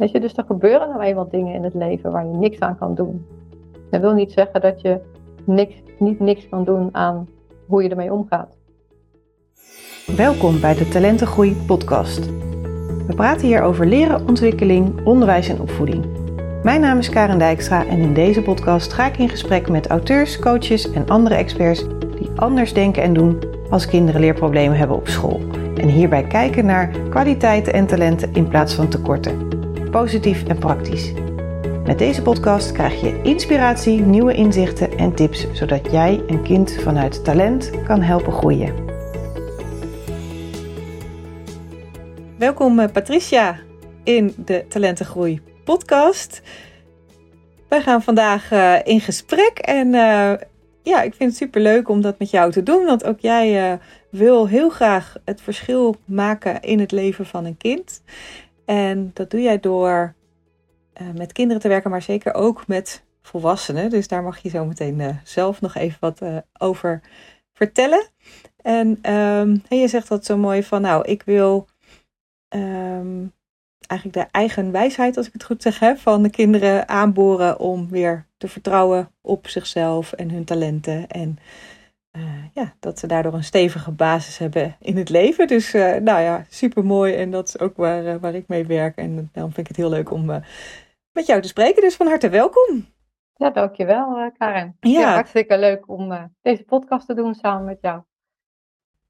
Weet je, dus er gebeuren nou eenmaal dingen in het leven waar je niks aan kan doen. Dat wil niet zeggen dat je niks, niet niks kan doen aan hoe je ermee omgaat. Welkom bij de Talentengroei podcast. We praten hier over leren, ontwikkeling, onderwijs en opvoeding. Mijn naam is Karen Dijkstra en in deze podcast ga ik in gesprek met auteurs, coaches en andere experts die anders denken en doen als kinderen leerproblemen hebben op school. En hierbij kijken naar kwaliteiten en talenten in plaats van tekorten. Positief en praktisch. Met deze podcast krijg je inspiratie, nieuwe inzichten en tips, zodat jij een kind vanuit talent kan helpen groeien. Welkom eh, Patricia in de Talentengroei podcast. Wij gaan vandaag uh, in gesprek en uh, ja, ik vind het super leuk om dat met jou te doen, want ook jij wil heel graag het verschil maken in het leven van een kind. En dat doe jij door uh, met kinderen te werken, maar zeker ook met volwassenen. Dus daar mag je zo meteen uh, zelf nog even wat uh, over vertellen. En um, je zegt dat zo mooi van, nou, ik wil um, eigenlijk de eigen wijsheid, als ik het goed zeg, hè, van de kinderen aanboren om weer te vertrouwen op zichzelf en hun talenten. En uh, ja, dat ze daardoor een stevige basis hebben in het leven. Dus uh, nou ja, super mooi. En dat is ook waar, uh, waar ik mee werk. En daarom vind ik het heel leuk om met jou te spreken. Dus van harte welkom. Ja, dankjewel Karen. Ja. ja hartstikke leuk om deze podcast te doen samen met jou.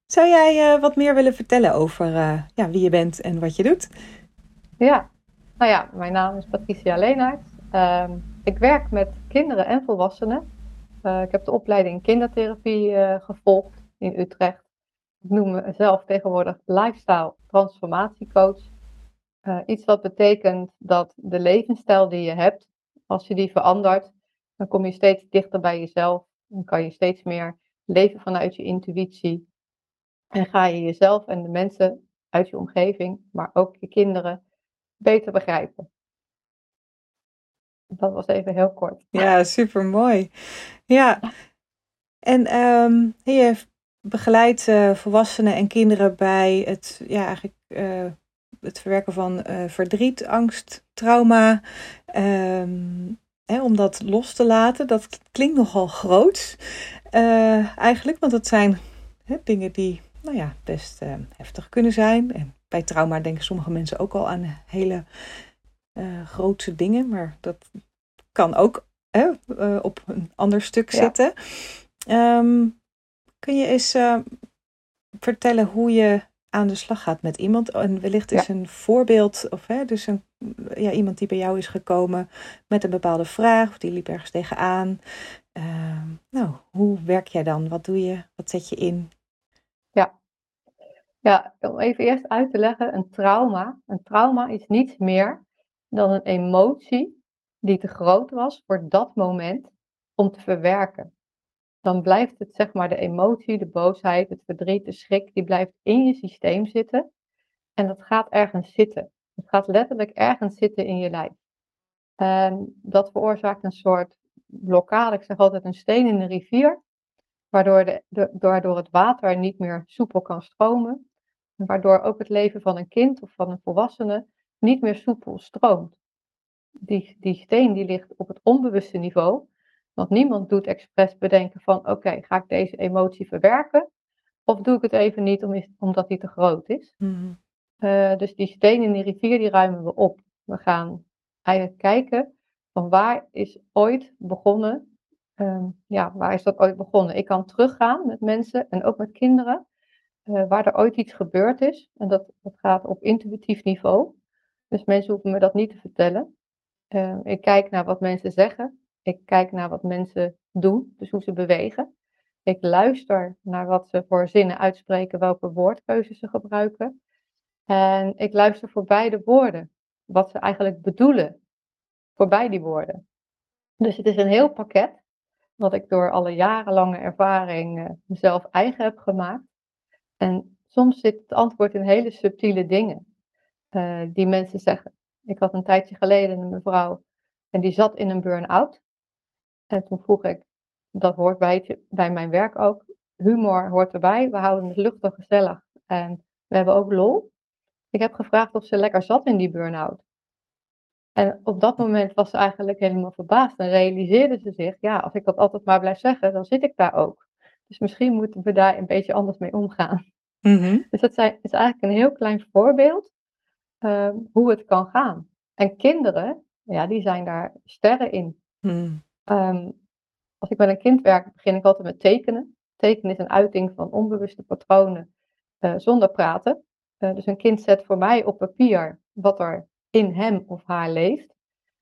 Zou jij wat meer willen vertellen over ja, wie je bent en wat je doet? Ja, nou ja, mijn naam is Patricia Leenaert. Um, ik werk met kinderen en volwassenen uh, ik heb de opleiding kindertherapie uh, gevolgd in Utrecht. Ik noem mezelf tegenwoordig lifestyle transformatiecoach. Uh, iets wat betekent dat de levensstijl die je hebt, als je die verandert, dan kom je steeds dichter bij jezelf. Dan kan je steeds meer leven vanuit je intuïtie. En ga je jezelf en de mensen uit je omgeving, maar ook je kinderen, beter begrijpen. Dat was even heel kort. Ja, super mooi. Ja, en um, je begeleidt uh, volwassenen en kinderen bij het, ja, eigenlijk, uh, het verwerken van uh, verdriet, angst, trauma. Um, hè, om dat los te laten, dat klinkt nogal groot eigenlijk, want dat zijn hè, dingen die nou ja, best heftig kunnen zijn. En bij trauma denken sommige mensen ook al aan hele grootse dingen, maar dat kan ook hè, uh, op een ander stuk ja. zitten. Um, kun je eens uh, vertellen hoe je aan de slag gaat met iemand? En wellicht is ja. een voorbeeld, of hè, dus een, ja, iemand die bij jou is gekomen met een bepaalde vraag, of die liep ergens tegenaan. Uh, nou, hoe werk jij dan? Wat doe je? Wat zet je in? Ja. Ja, om even eerst uit te leggen, een trauma. Een trauma is niets meer dan een emotie die te groot was voor dat moment om te verwerken. Dan blijft het, zeg maar, de emotie, de boosheid, het verdriet, de schrik, die blijft in je systeem zitten. En dat gaat ergens zitten. Het gaat letterlijk ergens zitten in je lijf. En dat veroorzaakt een soort blokkade. Ik zeg altijd een steen in de rivier, waardoor, de, de, waardoor het water niet meer soepel kan stromen. En waardoor ook het leven van een kind of van een volwassene niet meer soepel stroomt die, die steen die ligt op het onbewuste niveau. Want niemand doet expres bedenken van oké, okay, ga ik deze emotie verwerken? Of doe ik het even niet om, omdat die te groot is? Mm. Uh, dus die steen in die rivier die ruimen we op. We gaan eigenlijk kijken van waar is ooit begonnen. Um, ja, waar is dat ooit begonnen? Ik kan teruggaan met mensen en ook met kinderen. Uh, waar er ooit iets gebeurd is. En dat, dat gaat op intuïtief niveau. Dus mensen hoeven me dat niet te vertellen. Uh, ik kijk naar wat mensen zeggen. Ik kijk naar wat mensen doen, dus hoe ze bewegen. Ik luister naar wat ze voor zinnen uitspreken, welke woordkeuzes ze gebruiken. En ik luister voorbij de woorden, wat ze eigenlijk bedoelen voorbij die woorden. Dus het is een heel pakket wat ik door alle jarenlange ervaring uh, mezelf eigen heb gemaakt. En soms zit het antwoord in hele subtiele dingen uh, die mensen zeggen. Ik had een tijdje geleden een mevrouw en die zat in een burn-out. En toen vroeg ik, dat hoort bij, bij mijn werk ook, humor hoort erbij, we houden het luchtig gezellig en we hebben ook lol. Ik heb gevraagd of ze lekker zat in die burn-out. En op dat moment was ze eigenlijk helemaal verbaasd en realiseerde ze zich, ja, als ik dat altijd maar blijf zeggen, dan zit ik daar ook. Dus misschien moeten we daar een beetje anders mee omgaan. Mhm. Dus dat zijn, is eigenlijk een heel klein voorbeeld ehm, hoe het kan gaan. En kinderen, ja, die zijn daar sterren in. Mhm. Ehm, als ik met een kind werk, begin ik altijd met tekenen. Tekenen is een uiting van onbewuste patronen eh, zonder praten. Eh, dus een kind zet voor mij op papier wat er in hem of haar leeft.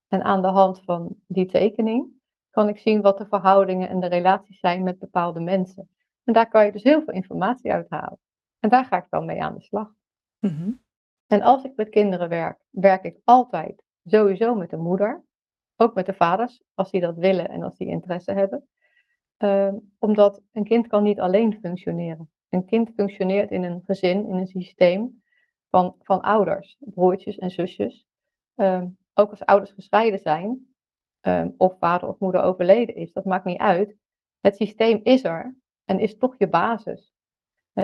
En aan de hand van die tekening kan ik zien wat de verhoudingen en de relaties zijn met bepaalde mensen. En daar kan je dus heel veel informatie uithalen. En daar ga ik dan mee aan de slag. Mhm. En als ik met kinderen werk, werk ik altijd sowieso met de moeder. Ook met de vaders, als die dat willen en als die interesse hebben. Ehm, omdat een kind kan niet alleen functioneren. Een kind functioneert in een gezin, in een systeem van, van ouders, broertjes en zusjes. Ehm, ook als ouders gescheiden zijn, ehm, of vader of moeder overleden is, dat maakt niet uit. Het systeem is er en is toch je basis.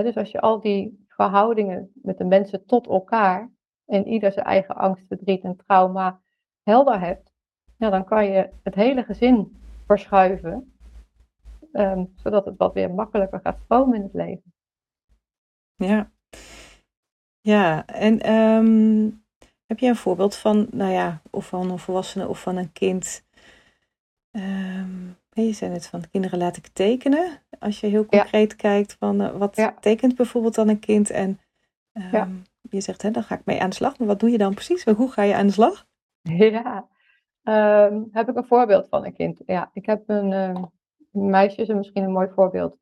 Dus als je al die verhoudingen met de mensen tot elkaar en ieder zijn eigen angst, verdriet en trauma helder hebt, ja, dan kan je het hele gezin verschuiven, ehm, zodat het wat weer makkelijker gaat stromen in het leven. Ja. Ja, en ehm, heb je een voorbeeld van, nou ja, of van een volwassene of van een kind? Je zei net van kinderen laat ik tekenen. Als je heel Ja. concreet kijkt van eh, wat Ja. tekent bijvoorbeeld dan een kind en ehm, Ja. je zegt hè, dan ga ik mee aan de slag. Maar wat doe je dan precies? Hoe ga je aan de slag? Ja, Ehm, heb ik een voorbeeld van een kind. Ja, ik heb een een meisje, is misschien een mooi voorbeeld.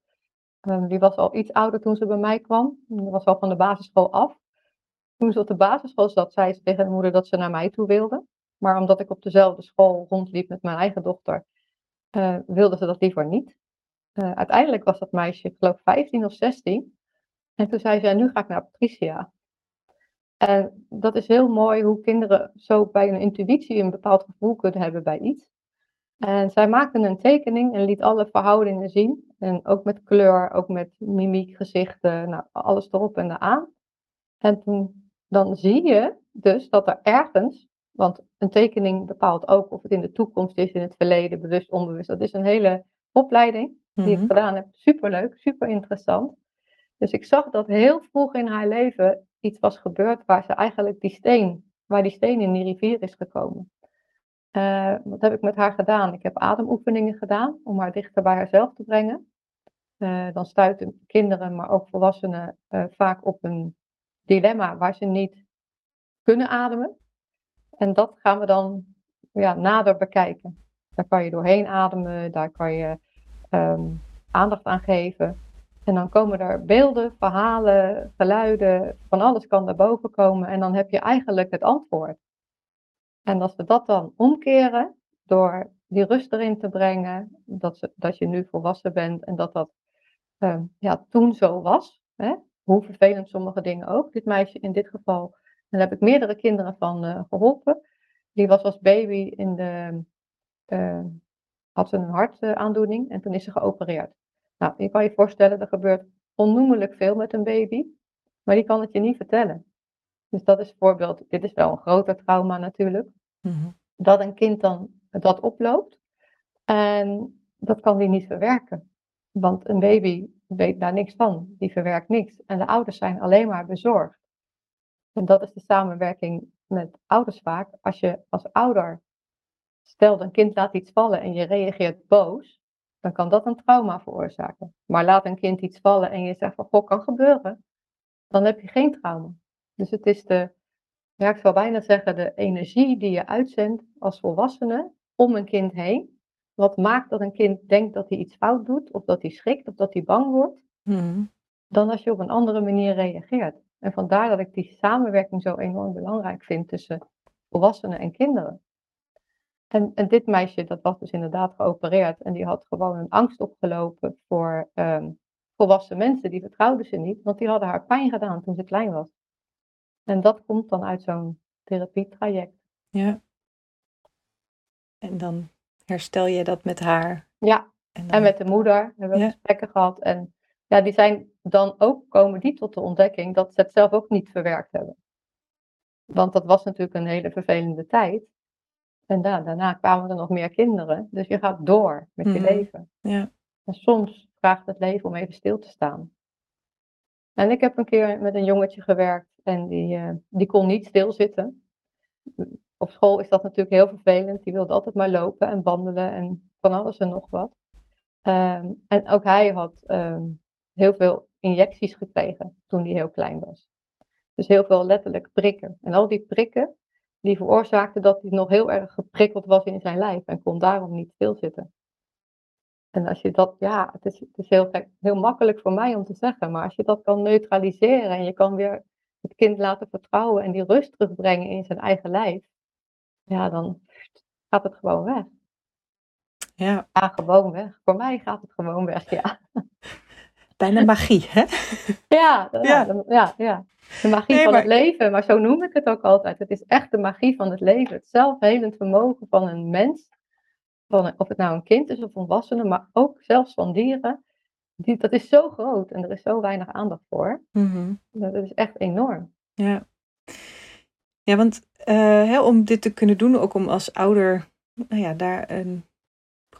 Die was al iets ouder toen ze bij mij kwam. Die was al van de basisschool af. Toen ze op de basisschool zat, zei ze tegen de moeder dat ze naar mij toe wilde. Maar omdat ik op dezelfde school rondliep met mijn eigen dochter, eh, wilde ze dat liever niet. Eh, uiteindelijk was dat meisje, ik geloof 15 of 16. En toen zei ze, "Ja, nu ga ik naar Patricia. En dat is heel mooi hoe kinderen zo bij hun intuïtie een bepaald gevoel kunnen hebben bij iets. En zij maakte een tekening en liet alle verhoudingen zien. En ook met kleur, ook met mimiek, gezichten, nou, alles erop en eraan. En toen, dan zie je dus dat er ergens, want een tekening bepaalt ook of het in de toekomst is, in het verleden, bewust, onbewust. Dat is een hele opleiding die ik Mhm. gedaan heb. Superleuk, super interessant. Dus ik zag dat heel vroeg in haar leven iets was gebeurd waar ze eigenlijk die steen, waar die steen in die rivier is gekomen. Eh, wat heb ik met haar gedaan? Ik heb ademoefeningen gedaan om haar dichter bij haarzelf te brengen. Eh, dan stuiten kinderen, maar ook volwassenen eh, vaak op een dilemma waar ze niet kunnen ademen. En dat gaan we dan ja, nader bekijken. Daar kan je doorheen ademen, daar kan je ehm, aandacht aan geven. En dan komen er beelden, verhalen, geluiden, van alles kan naar boven komen. En dan heb je eigenlijk het antwoord. En als we dat dan omkeren, door die rust erin te brengen, dat, dat je nu volwassen bent en dat dat ehm, ja, toen zo was. Hè? Hoe vervelend sommige dingen ook. Dit meisje in dit geval, daar heb ik meerdere kinderen van eh, geholpen. Die was als baby in de, eh, had ze een hartaandoening en toen is ze geopereerd. Nou, je kan je voorstellen, er gebeurt onnoemelijk veel met een baby, maar die kan het je niet vertellen. Dus dat is een voorbeeld, dit is wel een groter trauma natuurlijk, Mhm. dat een kind dan dat oploopt en dat kan die niet verwerken. Want een baby weet daar niks van, die verwerkt niks. En de ouders zijn alleen maar bezorgd. En dat is de samenwerking met ouders vaak. Als je als ouder, stel een kind laat iets vallen en je reageert boos, dan kan dat een trauma veroorzaken. Maar laat een kind iets vallen en je zegt van, goh, kan gebeuren, dan heb je geen trauma. Dus het is de, ja, ik zou bijna zeggen, de energie die je uitzendt als volwassene om een kind heen. Wat maakt dat een kind denkt dat hij iets fout doet, of dat hij schrikt, of dat hij bang wordt, Mhm. dan als je op een andere manier reageert. En vandaar dat ik die samenwerking zo enorm belangrijk vind tussen volwassenen en kinderen. En, en dit meisje, dat was dus inderdaad geopereerd en die had gewoon een angst opgelopen voor ehm, volwassen mensen. Die vertrouwden ze niet, want die hadden haar pijn gedaan toen ze klein was. En dat komt dan uit zo'n therapietraject. Ja. En dan herstel je dat met haar. Ja, En, dan, en met de moeder hebben we Ja. gesprekken gehad. En ja, die zijn dan ook, komen die tot de ontdekking dat ze het zelf ook niet verwerkt hebben. Want dat was natuurlijk een hele vervelende tijd. En daarna kwamen er nog meer kinderen. Dus je gaat door met je Mhm. leven. Ja. En soms vraagt het leven om even stil te staan. En ik heb een keer met een jongetje gewerkt en die, eh, die kon niet stilzitten. Op school is dat natuurlijk heel vervelend. Die wilde altijd maar lopen en wandelen en van alles en nog wat. Ehm, en ook hij had ehm, heel veel injecties gekregen toen hij heel klein was. Dus heel veel letterlijk prikken. En al die prikken, die veroorzaakten dat hij nog heel erg geprikkeld was in zijn lijf en kon daarom niet stilzitten. En als je dat, ja, het is, het is heel, heel makkelijk voor mij om te zeggen, maar als je dat kan neutraliseren en je kan weer het kind laten vertrouwen en die rust terugbrengen in zijn eigen lijf, ja, dan gaat het gewoon weg. ja, Ja, gewoon weg. Voor mij gaat het gewoon weg, ja. bijna magie, hè? Ja, Ja. ja, dan- ja, ja. De magie Nee, van maar- het leven, maar zo noem ik het ook altijd. Het is echt de magie van het leven. Het zelfhelend vermogen van een mens, van een- of het nou een kind is of een volwassene, maar ook zelfs van dieren. Die, dat is zo groot en er is zo weinig aandacht voor. Mhm. Dat is echt enorm. Ja. Ja, want eh, hè, om dit te kunnen doen, ook om als ouder nou ja, daar een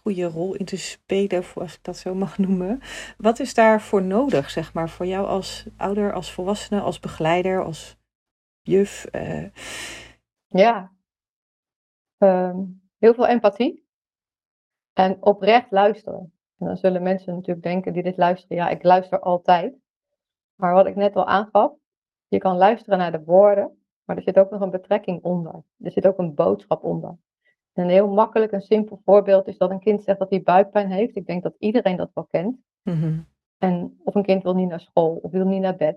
goede rol in te spelen, of als ik dat zo mag noemen. Wat is daarvoor nodig, zeg maar, voor jou als ouder, als volwassene, als begeleider, als juf? eh, Ja. Ehm, heel veel empathie en oprecht luisteren. En dan zullen mensen natuurlijk denken die dit luisteren, ja, ik luister altijd. Maar wat ik net al aangaf, je kan luisteren naar de woorden, maar er zit ook nog een betrekking onder. Er zit ook een boodschap onder. En een heel makkelijk en simpel voorbeeld is dat een kind zegt dat hij buikpijn heeft. Ik denk dat iedereen dat wel kent. mhm, En of een kind wil niet naar school of wil niet naar bed.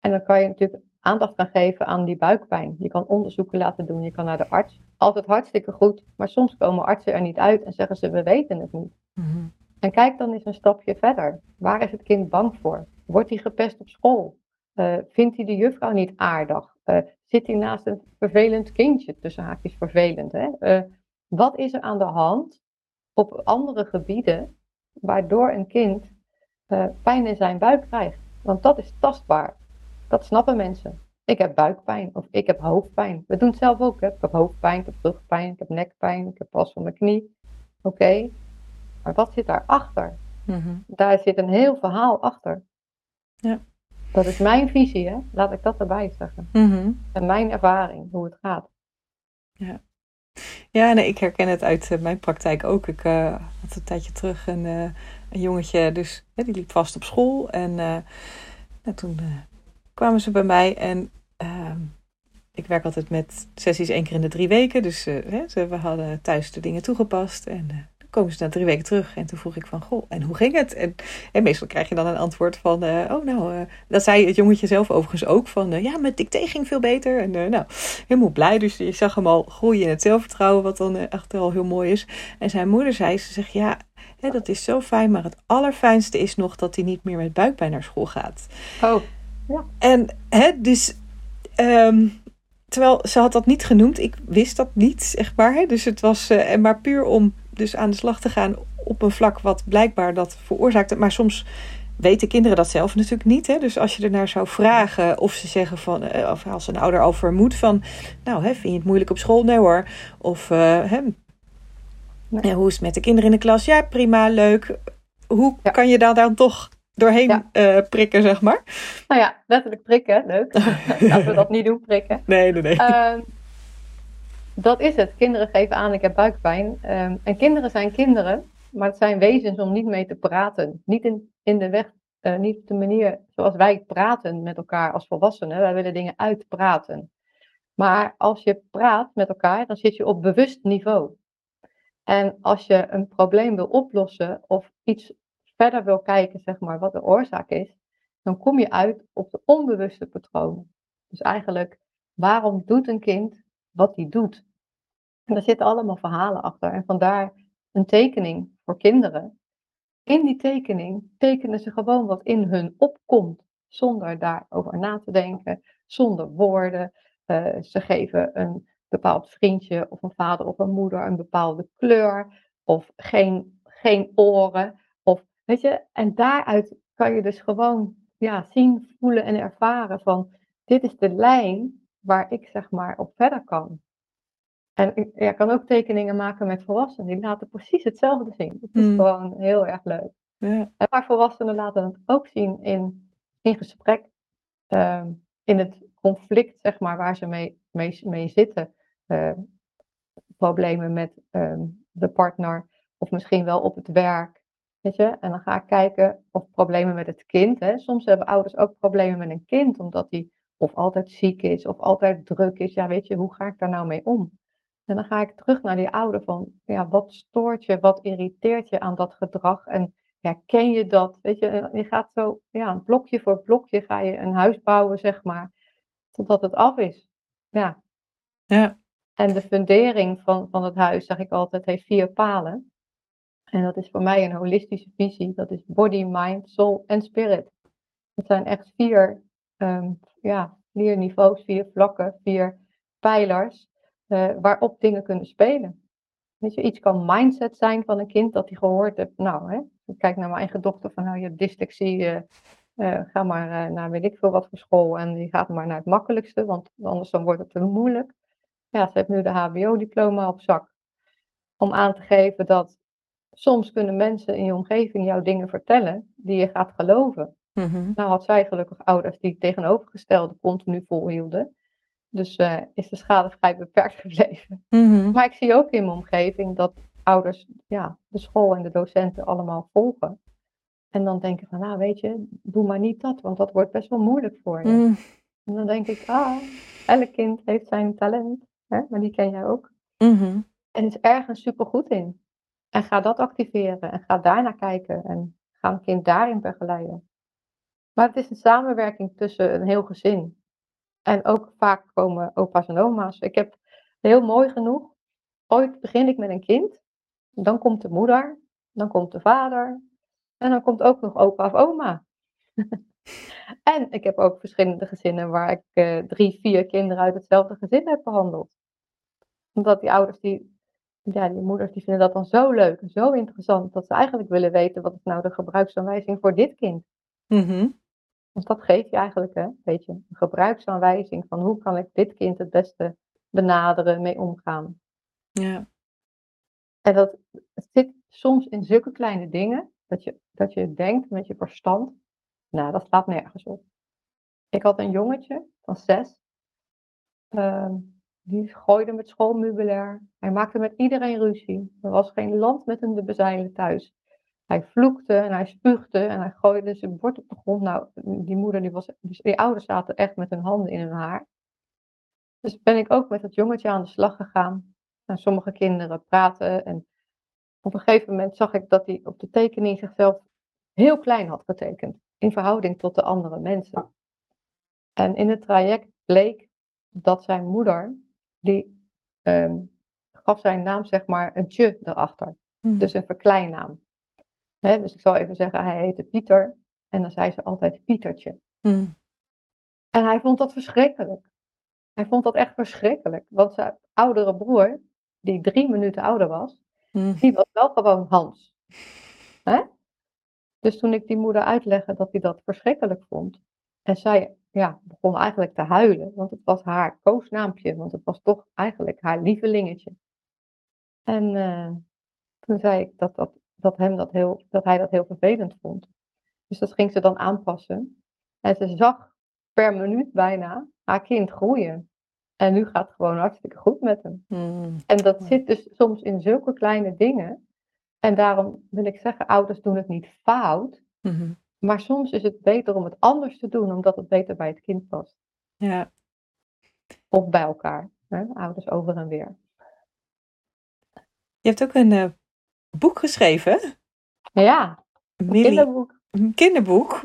En dan kan je natuurlijk aandacht gaan geven aan die buikpijn. Je kan onderzoeken laten doen, je kan naar de arts. Altijd hartstikke goed, maar soms komen artsen er niet uit en zeggen ze we weten het niet. mhm, En kijk dan eens een stapje verder. Waar is het kind bang voor? Wordt hij gepest op school? Eh, vindt hij de juffrouw niet aardig? Eh, zit hij naast een vervelend kindje? Tussen haakjes vervelend. Hè? Eh, wat is er aan de hand op andere gebieden waardoor een kind eh, pijn in zijn buik krijgt? Want dat is tastbaar. Dat snappen mensen. Ik heb buikpijn of ik heb hoofdpijn. We doen het zelf ook. Hè? Ik heb hoofdpijn, ik heb rugpijn, ik heb nekpijn, ik heb last van mijn knie. Oké, maar wat zit daarachter? mhm. Daar zit een heel verhaal achter. Ja. Dat is mijn visie, hè? laat ik dat erbij zeggen. Mhm. En mijn ervaring, hoe het gaat. Ja, nee, ik herken het uit eh, mijn praktijk ook. Ik eh, had een tijdje terug een, eh, een jongetje, dus hè, die liep vast op school. En nou, toen kwamen ze bij mij en ehm, ik werk altijd met sessies één keer in de drie weken. Dus hè, ze, we hadden thuis de dingen toegepast en komen ze na drie weken terug. En toen vroeg ik van, goh, en hoe ging het? En, en meestal krijg je dan een antwoord van, eh, oh nou, eh, dat zei het jongetje zelf overigens ook, van eh, ja, met dicté ging veel beter. En eh, nou, helemaal blij. Dus je zag hem al groeien in het zelfvertrouwen, wat dan echt wel heel mooi is. En zijn moeder zei, ze zegt, ja, hè, dat is zo fijn, maar het allerfijnste is nog dat hij niet meer met buikpijn naar school gaat. Oh, En hè, dus, ehm, terwijl ze had dat niet genoemd, ik wist dat niet, zeg maar. Dus het was, eh, en maar puur om dus aan de slag te gaan op een vlak wat blijkbaar dat veroorzaakte. Maar soms weten kinderen dat zelf natuurlijk niet. Hè? Dus als je ernaar zou vragen of ze zeggen van, eh, of als een ouder al vermoedt van, nou, hè, vind je het moeilijk op school? Nee hoor. Of eh, hè, ja, hoe is het met de kinderen in de klas? Ja, prima, leuk. Hoe Ja. kan je daar dan toch doorheen Ja. eh, prikken, zeg maar? nou ja, letterlijk prikken, leuk. Laten we dat niet doen, prikken. Nee, nee, nee. Ehm, dat is het. Kinderen geven aan, ik heb buikpijn. Ehm, en kinderen zijn kinderen, maar het zijn wezens om niet mee te praten. Niet in, in de weg, eh, niet op de manier zoals wij praten met elkaar als volwassenen. Wij willen dingen uitpraten. Maar als je praat met elkaar, dan zit je op bewust niveau. En als je een probleem wil oplossen of iets verder wil kijken, zeg maar, wat de oorzaak is, dan kom je uit op de onbewuste patronen. Dus eigenlijk, waarom doet een kind wat hij doet? En daar zitten allemaal verhalen achter. En vandaar een tekening voor kinderen. In die tekening tekenen ze gewoon wat in hun opkomt, zonder daarover na te denken, zonder woorden. Eh, ze geven een bepaald vriendje of een vader of een moeder een bepaalde kleur, of geen, geen oren. Of, weet je, en daaruit kan je dus gewoon ja, zien, voelen en ervaren van dit is de lijn waar ik zeg maar op verder kan. En ik ja, kan ook tekeningen maken met volwassenen. Die laten precies hetzelfde zien. Het is Mm. gewoon heel erg leuk. En maar volwassenen laten het ook zien in, in gesprek, ehm, in het conflict, zeg maar, waar ze mee, mee, mee zitten. Eh, problemen met ehm, de partner, of misschien wel op het werk. Weet je? En dan ga ik kijken of problemen met het kind. Hè. Soms hebben ouders ook problemen met een kind, omdat die of altijd ziek is, of altijd druk is. Ja, weet je, hoe ga ik daar nou mee om? En dan ga ik terug naar die ouder van, ja, wat stoort je, wat irriteert je aan dat gedrag? En herken je dat? Weet je, en je gaat zo, ja, blokje voor blokje ga je een huis bouwen, zeg maar, totdat het af is. Ja, Ja. en de fundering van, van het huis, zeg ik altijd, heeft vier palen. En dat is voor mij een holistische visie. Dat is body, mind, soul en spirit. Het zijn echt vier, ehm, ja, vier niveaus, vier vlakken, vier pijlers eh, waarop dingen kunnen spelen. Weet je, iets kan mindset zijn van een kind dat hij gehoord heeft. Nou, hè, ik kijk naar mijn eigen dochter van, nou, je hebt dyslexie, eh, eh, ga maar naar weet ik veel wat voor school en die gaat maar naar het makkelijkste, want anders dan wordt het te moeilijk. Ja, ze heeft nu de HBO-diploma op zak. Om aan te geven dat soms kunnen mensen in je omgeving jou dingen vertellen die je gaat geloven. Mhm. Nou had zij gelukkig ouders die het tegenovergestelde continu volhielden. Dus eh, is de schade vrij beperkt gebleven. Mhm. Maar ik zie ook in mijn omgeving dat ouders ja, de school en de docenten allemaal volgen. En dan denken van, nou weet je, doe maar niet dat, want dat wordt best wel moeilijk voor je. Mhm. En dan denk ik, ah, elk kind heeft zijn talent, hè? maar die ken jij ook. Mhm. En is ergens supergoed in. En ga dat activeren en ga daarnaar kijken en ga een kind daarin begeleiden. Maar het is een samenwerking tussen een heel gezin. En ook vaak komen opa's en oma's. Ik heb heel mooi genoeg, ooit begin ik met een kind, dan komt de moeder, dan komt de vader en dan komt ook nog opa of oma. en ik heb ook verschillende gezinnen waar ik eh, drie, vier kinderen uit hetzelfde gezin heb behandeld. Omdat die ouders, die, ja, die moeders, die vinden dat dan zo leuk en zo interessant, dat ze eigenlijk willen weten wat is nou de gebruiksaanwijzing voor dit kind. Mhm. Want dat geef je eigenlijk, hè, weet je, een gebruiksaanwijzing van hoe kan ik dit kind het beste benaderen, mee omgaan. Ja. En dat zit soms in zulke kleine dingen, dat je, dat je denkt met je verstand, nou, dat slaat nergens op. Ik had een jongetje van zes, ehm, die gooide met schoolmeubilair. Hij maakte met iedereen ruzie. Er was geen land met hem te bezeilen thuis. Hij vloekte en hij spuugde en hij gooide zijn bord op de grond. Nou, die moeder, die, was, die ouders zaten echt met hun handen in hun haar. Dus ben ik ook met dat jongetje aan de slag gegaan. En sommige kinderen praten. En op een gegeven moment zag ik dat hij op de tekening zichzelf heel klein had getekend. In verhouding tot de andere mensen. En in het traject bleek dat zijn moeder, die ehm, gaf zijn naam zeg maar een tje erachter. Mhm. Dus een verkleinnaam. Hè, dus ik zal even zeggen, hij heette Pieter. En dan zei ze altijd Pietertje. Mhm. En hij vond dat verschrikkelijk. Hij vond dat echt verschrikkelijk. Want zijn oudere broer, die drie minuten ouder was, Mhm. die was wel gewoon Hans. Hè? Dus toen ik die moeder uitlegde dat hij dat verschrikkelijk vond. En zij ja, begon eigenlijk te huilen, want het was haar koosnaampje. Want het was toch eigenlijk haar lievelingetje. En eh, toen zei ik dat, dat, dat, hem dat, heel, dat hij dat heel vervelend vond. Dus dat ging ze dan aanpassen. En ze zag per minuut bijna haar kind groeien. En nu gaat het gewoon hartstikke goed met hem. Mhm. En dat zit dus soms in zulke kleine dingen. En daarom wil ik zeggen, ouders doen het niet fout. Mhm. Maar soms is het beter om het anders te doen, omdat het beter bij het kind past. Ja. Of bij elkaar. Hè? Ouders over en weer. Je hebt ook een eh, boek geschreven, Ja, een Millie, kinderboek. een kinderboek,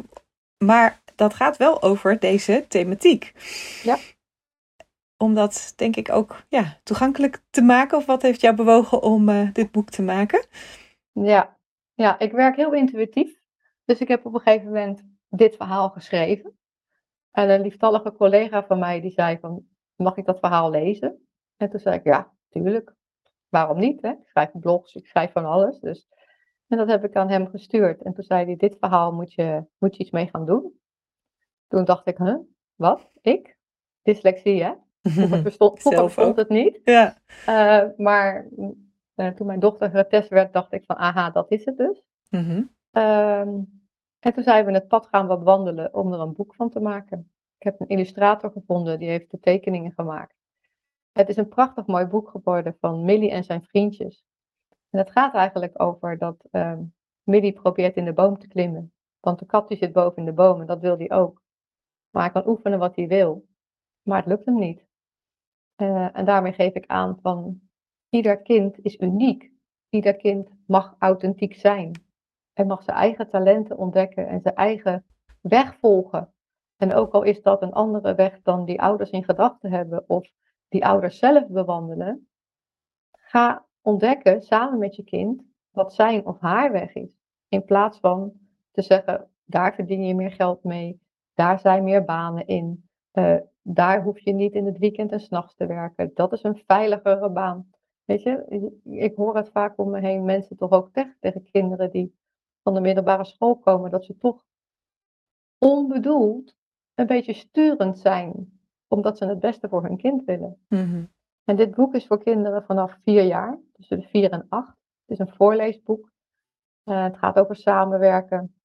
maar dat gaat wel over deze thematiek. Ja. Om dat denk ik ook ja, toegankelijk te maken, of wat heeft jou bewogen om eh, dit boek te maken? Ja. ja, ik werk heel intuïtief. Dus ik heb op een gegeven moment dit verhaal geschreven. En een lieftallige collega van mij die zei van, mag ik dat verhaal lezen? En toen zei ik, ja, tuurlijk. Waarom niet? Hè? Ik schrijf blogs, ik schrijf van alles. Dus. En dat heb ik aan hem gestuurd. En toen zei hij, dit verhaal moet je, moet je iets mee gaan doen. Toen dacht ik, huh? Wat? Ik? Dyslexie, hè? Vroeger bestond, vroeger het niet. Ja. Eh, maar eh, toen mijn dochter getest werd, dacht ik van, aha, dat is het dus. Mhm. Ehm, en toen zijn we het pad gaan bewandelen om er een boek van te maken. Ik heb een illustrator gevonden, die heeft de tekeningen gemaakt. Het is een prachtig mooi boek geworden van Millie en zijn vriendjes. En het gaat eigenlijk over dat ehm Millie probeert in de boom te klimmen. Want de kat zit boven in de boom en dat wil hij ook. Maar hij kan oefenen wat hij wil. Maar het lukt hem niet. Eh, en daarmee geef ik aan van ieder kind is uniek. Ieder kind mag authentiek zijn. En mag zijn eigen talenten ontdekken en zijn eigen weg volgen. En ook al is dat een andere weg dan die ouders in gedachten hebben of die ouders zelf bewandelen, ga ontdekken samen met je kind wat zijn of haar weg is. In plaats van te zeggen, daar verdien je meer geld mee, daar zijn meer banen in, eh, daar hoef je niet in het weekend en s'nachts te werken. Dat is een veiligere baan. Weet je, ik hoor het vaak om me heen, mensen toch ook tegen, tegen kinderen die van de middelbare school komen, dat ze toch onbedoeld een beetje sturend zijn, omdat ze het beste voor hun kind willen. Mhm. En dit boek is voor kinderen vanaf vier jaar, tussen de vier en acht. Het is een voorleesboek. Eh, het gaat over samenwerken.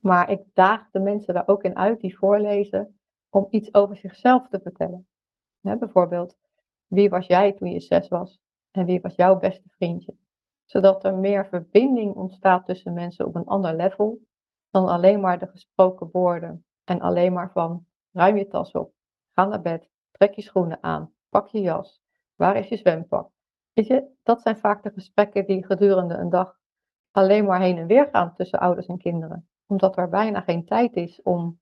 Maar ik daag de mensen daar ook in uit die voorlezen om iets over zichzelf te vertellen. Hè, bijvoorbeeld, wie was jij toen je zes was? En wie was jouw beste vriendje? Zodat er meer verbinding ontstaat tussen mensen op een ander level dan alleen maar de gesproken woorden. En alleen maar van ruim je tas op, ga naar bed, trek je schoenen aan, pak je jas, waar is je zwempak? Weet je, dat zijn vaak de gesprekken die gedurende een dag alleen maar heen en weer gaan tussen ouders en kinderen. Omdat er bijna geen tijd is om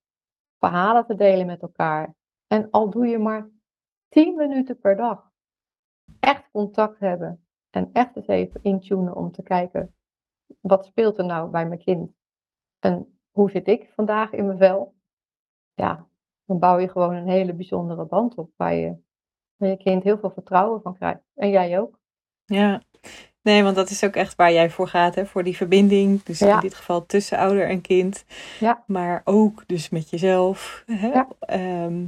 verhalen te delen met elkaar. En al doe je maar 10 minuten per dag echt contact hebben en echt eens even intunen om te kijken wat speelt er nou bij mijn kind en hoe zit ik vandaag in mijn vel. Ja, dan bouw je gewoon een hele bijzondere band op waar je, waar je kind heel veel vertrouwen van krijgt. En jij ook. Ja, nee, want dat is ook echt waar jij voor gaat, hè? voor die verbinding. Dus Ja. in dit geval tussen ouder en kind. Ja. Maar ook dus met jezelf. Hè? Ja. Ehm,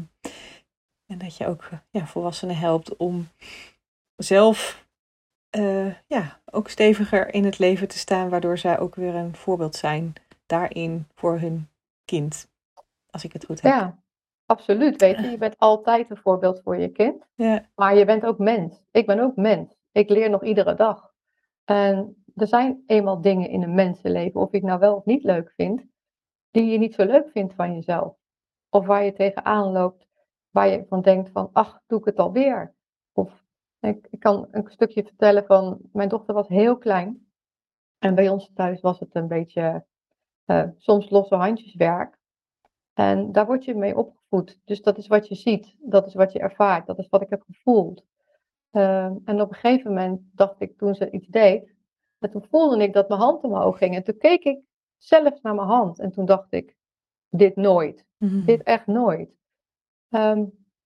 en dat je ook ja, volwassenen helpt om zelf eh, ja, ook steviger in het leven te staan, waardoor zij ook weer een voorbeeld zijn daarin voor hun kind. Als ik het goed heb. Ja, absoluut. Weet je, je bent altijd een voorbeeld voor je kind. Ja. Maar je bent ook mens. Ik ben ook mens. Ik leer nog iedere dag. En er zijn eenmaal dingen in een mensenleven, of je het nou wel of niet leuk vindt, die je niet zo leuk vindt van jezelf. Of waar je tegenaan loopt, waar je van denkt van, ach, doe ik het alweer? Of ik, ik kan een stukje vertellen van, mijn dochter was heel klein. En bij ons thuis was het een beetje eh, soms losse handjeswerk. En daar word je mee opgevoed. Dus dat is wat je ziet, dat is wat je ervaart, dat is wat ik heb gevoeld. Ehm, en op een gegeven moment dacht ik toen ze iets deed, en toen voelde ik dat mijn hand omhoog ging. En toen keek ik zelf naar mijn hand en toen dacht ik, dit nooit, Mhm. dit echt nooit. Ehm,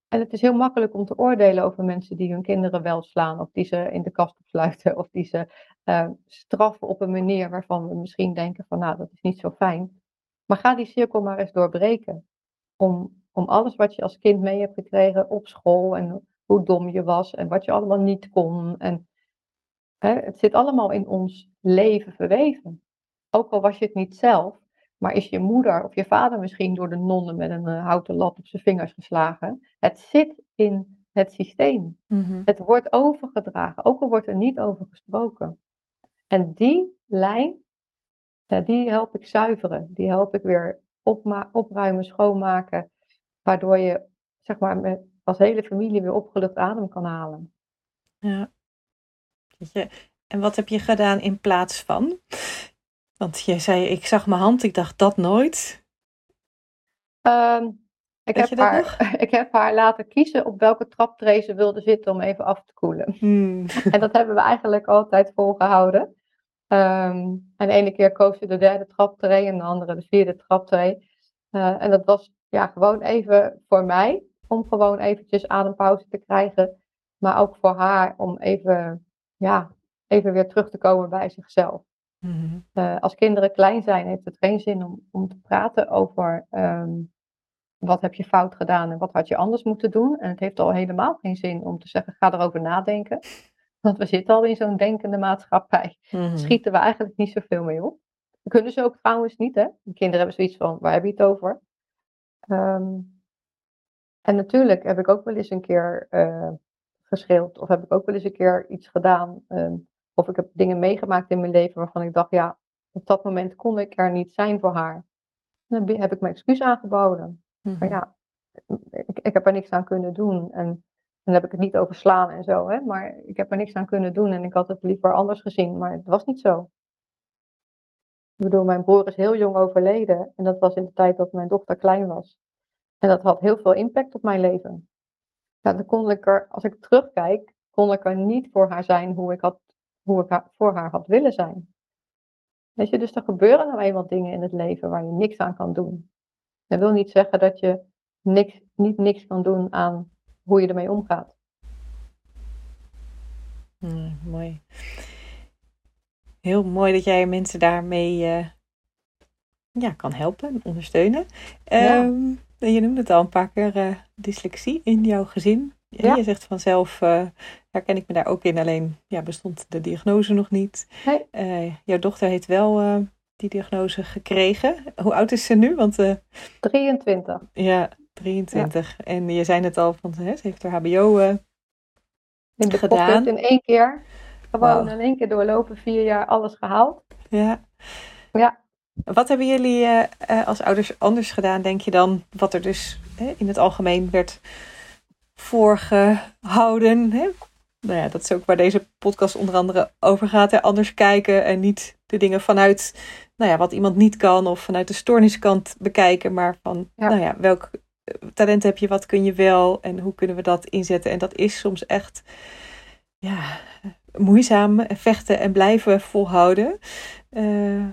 en het is heel makkelijk om te oordelen over mensen die hun kinderen wel slaan, of die ze in de kast opsluiten, of die ze eh, straffen op een manier waarvan we misschien denken van, nou, dat is niet zo fijn. Maar ga die cirkel maar eens doorbreken. Om, om alles wat je als kind mee hebt gekregen op school en hoe dom je was en wat je allemaal niet kon. En hè, het zit allemaal in ons leven verweven. Ook al was je het niet zelf, maar is je moeder of je vader misschien door de nonnen met een eh, houten lat op zijn vingers geslagen. Het zit in het systeem. Mhm. Het wordt overgedragen, ook al wordt er niet over gesproken. En die lijn, ja, die help ik zuiveren. Die help ik weer opruimen, schoonmaken. Waardoor je zeg maar, met, als hele familie weer opgelucht adem kan halen. Ja. En wat heb je gedaan in plaats van? Want je zei, ik zag mijn hand, ik dacht dat nooit. Ehm, ik, heb haar, ik heb haar laten kiezen op welke traptree ze wilde zitten om even af te koelen. Hmm. En dat hebben we eigenlijk altijd volgehouden. Ehm, en de ene keer koos ze de derde traptree en de andere de vierde traptree. Eh, en dat was ja, gewoon even voor mij, om gewoon eventjes adempauze te krijgen. Maar ook voor haar om even, ja, even weer terug te komen bij zichzelf. Mhm. Eh, als kinderen klein zijn, heeft het geen zin om, om te praten over, ehm, wat heb je fout gedaan en wat had je anders moeten doen. En het heeft al helemaal geen zin om te zeggen, ga erover nadenken. Want we zitten al in zo'n denkende maatschappij. Mhm. Schieten we eigenlijk niet zoveel mee op. Dat kunnen ze ook trouwens niet, hè. De kinderen hebben zoiets van, waar heb je het over? Ehm, en natuurlijk heb ik ook wel eens een keer uh, geschreeuwd. Of heb ik ook wel eens een keer iets gedaan. ehm, of ik heb dingen meegemaakt in mijn leven waarvan ik dacht, ja, op dat moment kon ik er niet zijn voor haar. Dan heb- ik mijn excuus aangeboden. Mhm. Maar ja, ik, ik heb er niks aan kunnen doen. En dan heb ik het niet over slaan en zo, hè. Maar ik heb er niks aan kunnen doen en ik had het liever anders gezien. Maar het was niet zo. Ik bedoel, mijn broer is heel jong overleden. En dat was in de tijd dat mijn dochter klein was. En dat had heel veel impact op mijn leven. Ja, dan kon ik er, als ik terugkijk, kon ik er niet voor haar zijn hoe ik, had, hoe ik voor haar had willen zijn. Weet je, dus er gebeuren nou eenmaal dingen in het leven waar je niks aan kan doen. Dat wil niet zeggen dat je niks, niet niks kan doen aan hoe je ermee omgaat. Mm, mooi. Heel mooi dat jij mensen daarmee eh, ja, kan helpen en ondersteunen. Ja. Ehm, je noemde het al een paar keer, eh, dyslexie in jouw gezin. Ja. Je zegt vanzelf, eh herken ik me daar ook in, alleen ja, bestond de diagnose nog niet. Nee. Jouw dochter heeft wel die diagnose gekregen. Hoe oud is ze nu? Want eh, 23. ja, 23. En je zei het al, van, hè, ze heeft haar HBO eh, In de Gedaan. in één keer. Gewoon in één keer doorlopen, vier jaar alles gehaald. Ja. Ja. Wat hebben jullie eh, eh, als ouders anders gedaan, denk je dan? Wat er dus hè, in het algemeen werd voorgehouden. Hè? Nou ja, dat is ook waar deze podcast onder andere over gaat. Hè? Anders kijken en niet de dingen vanuit nou ja, wat iemand niet kan of vanuit de stoorniskant bekijken. Maar van, Ja. nou ja, welk talent heb je, wat kun je wel en hoe kunnen we dat inzetten? En dat is soms echt ja, moeizaam vechten en blijven volhouden. Eh,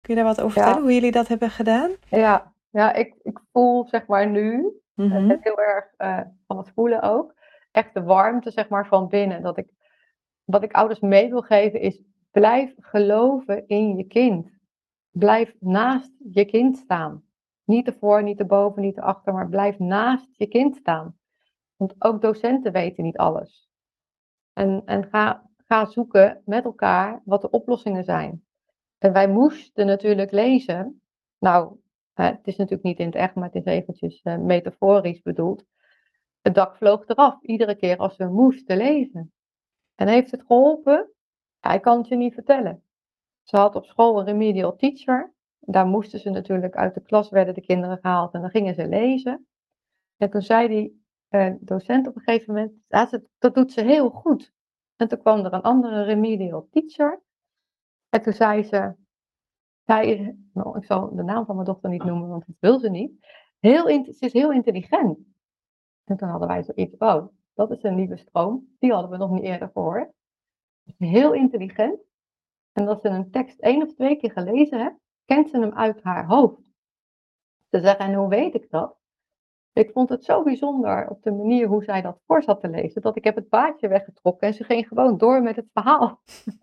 kun je daar wat over Ja. vertellen, hoe jullie dat hebben gedaan? Ja, ja ik, ik voel zeg maar nu, Mhm. het heel erg eh, van het voelen ook, echt de warmte zeg maar van binnen. Dat ik, wat ik ouders mee wil geven is, blijf geloven in je kind. Blijf naast je kind staan. Niet ervoor, niet erboven, niet erachter, maar blijf naast je kind staan. Want ook docenten weten niet alles. En, en ga, ga zoeken met elkaar wat de oplossingen zijn. En wij moesten natuurlijk lezen. Nou, het is natuurlijk niet in het echt, maar het is eventjes eh, metaforisch bedoeld. Het dak vloog eraf, iedere keer als we moesten lezen. En heeft het geholpen? Ik kan het je niet vertellen. Ze had op school een remedial teacher. Daar moesten ze natuurlijk uit de klas, werden de kinderen gehaald en dan gingen ze lezen. En toen zei die eh, docent op een gegeven moment, dat doet ze heel goed. En toen kwam er een andere remedial teacher. En toen zei ze, zij nou, ik zal de naam van mijn dochter niet noemen, want dat wil ze niet. Heel, ze is heel intelligent. En toen hadden wij zoiets, oh, dat is een nieuwe stroom. Die hadden we nog niet eerder gehoord. Heel intelligent. En als ze een tekst één of twee keer gelezen heeft, kent ze hem uit haar hoofd. Ze zeggen, en hoe weet ik dat? Ik vond het zo bijzonder op de manier hoe zij dat voor zat te lezen, dat ik heb het paadje weggetrokken en ze ging gewoon door met het verhaal.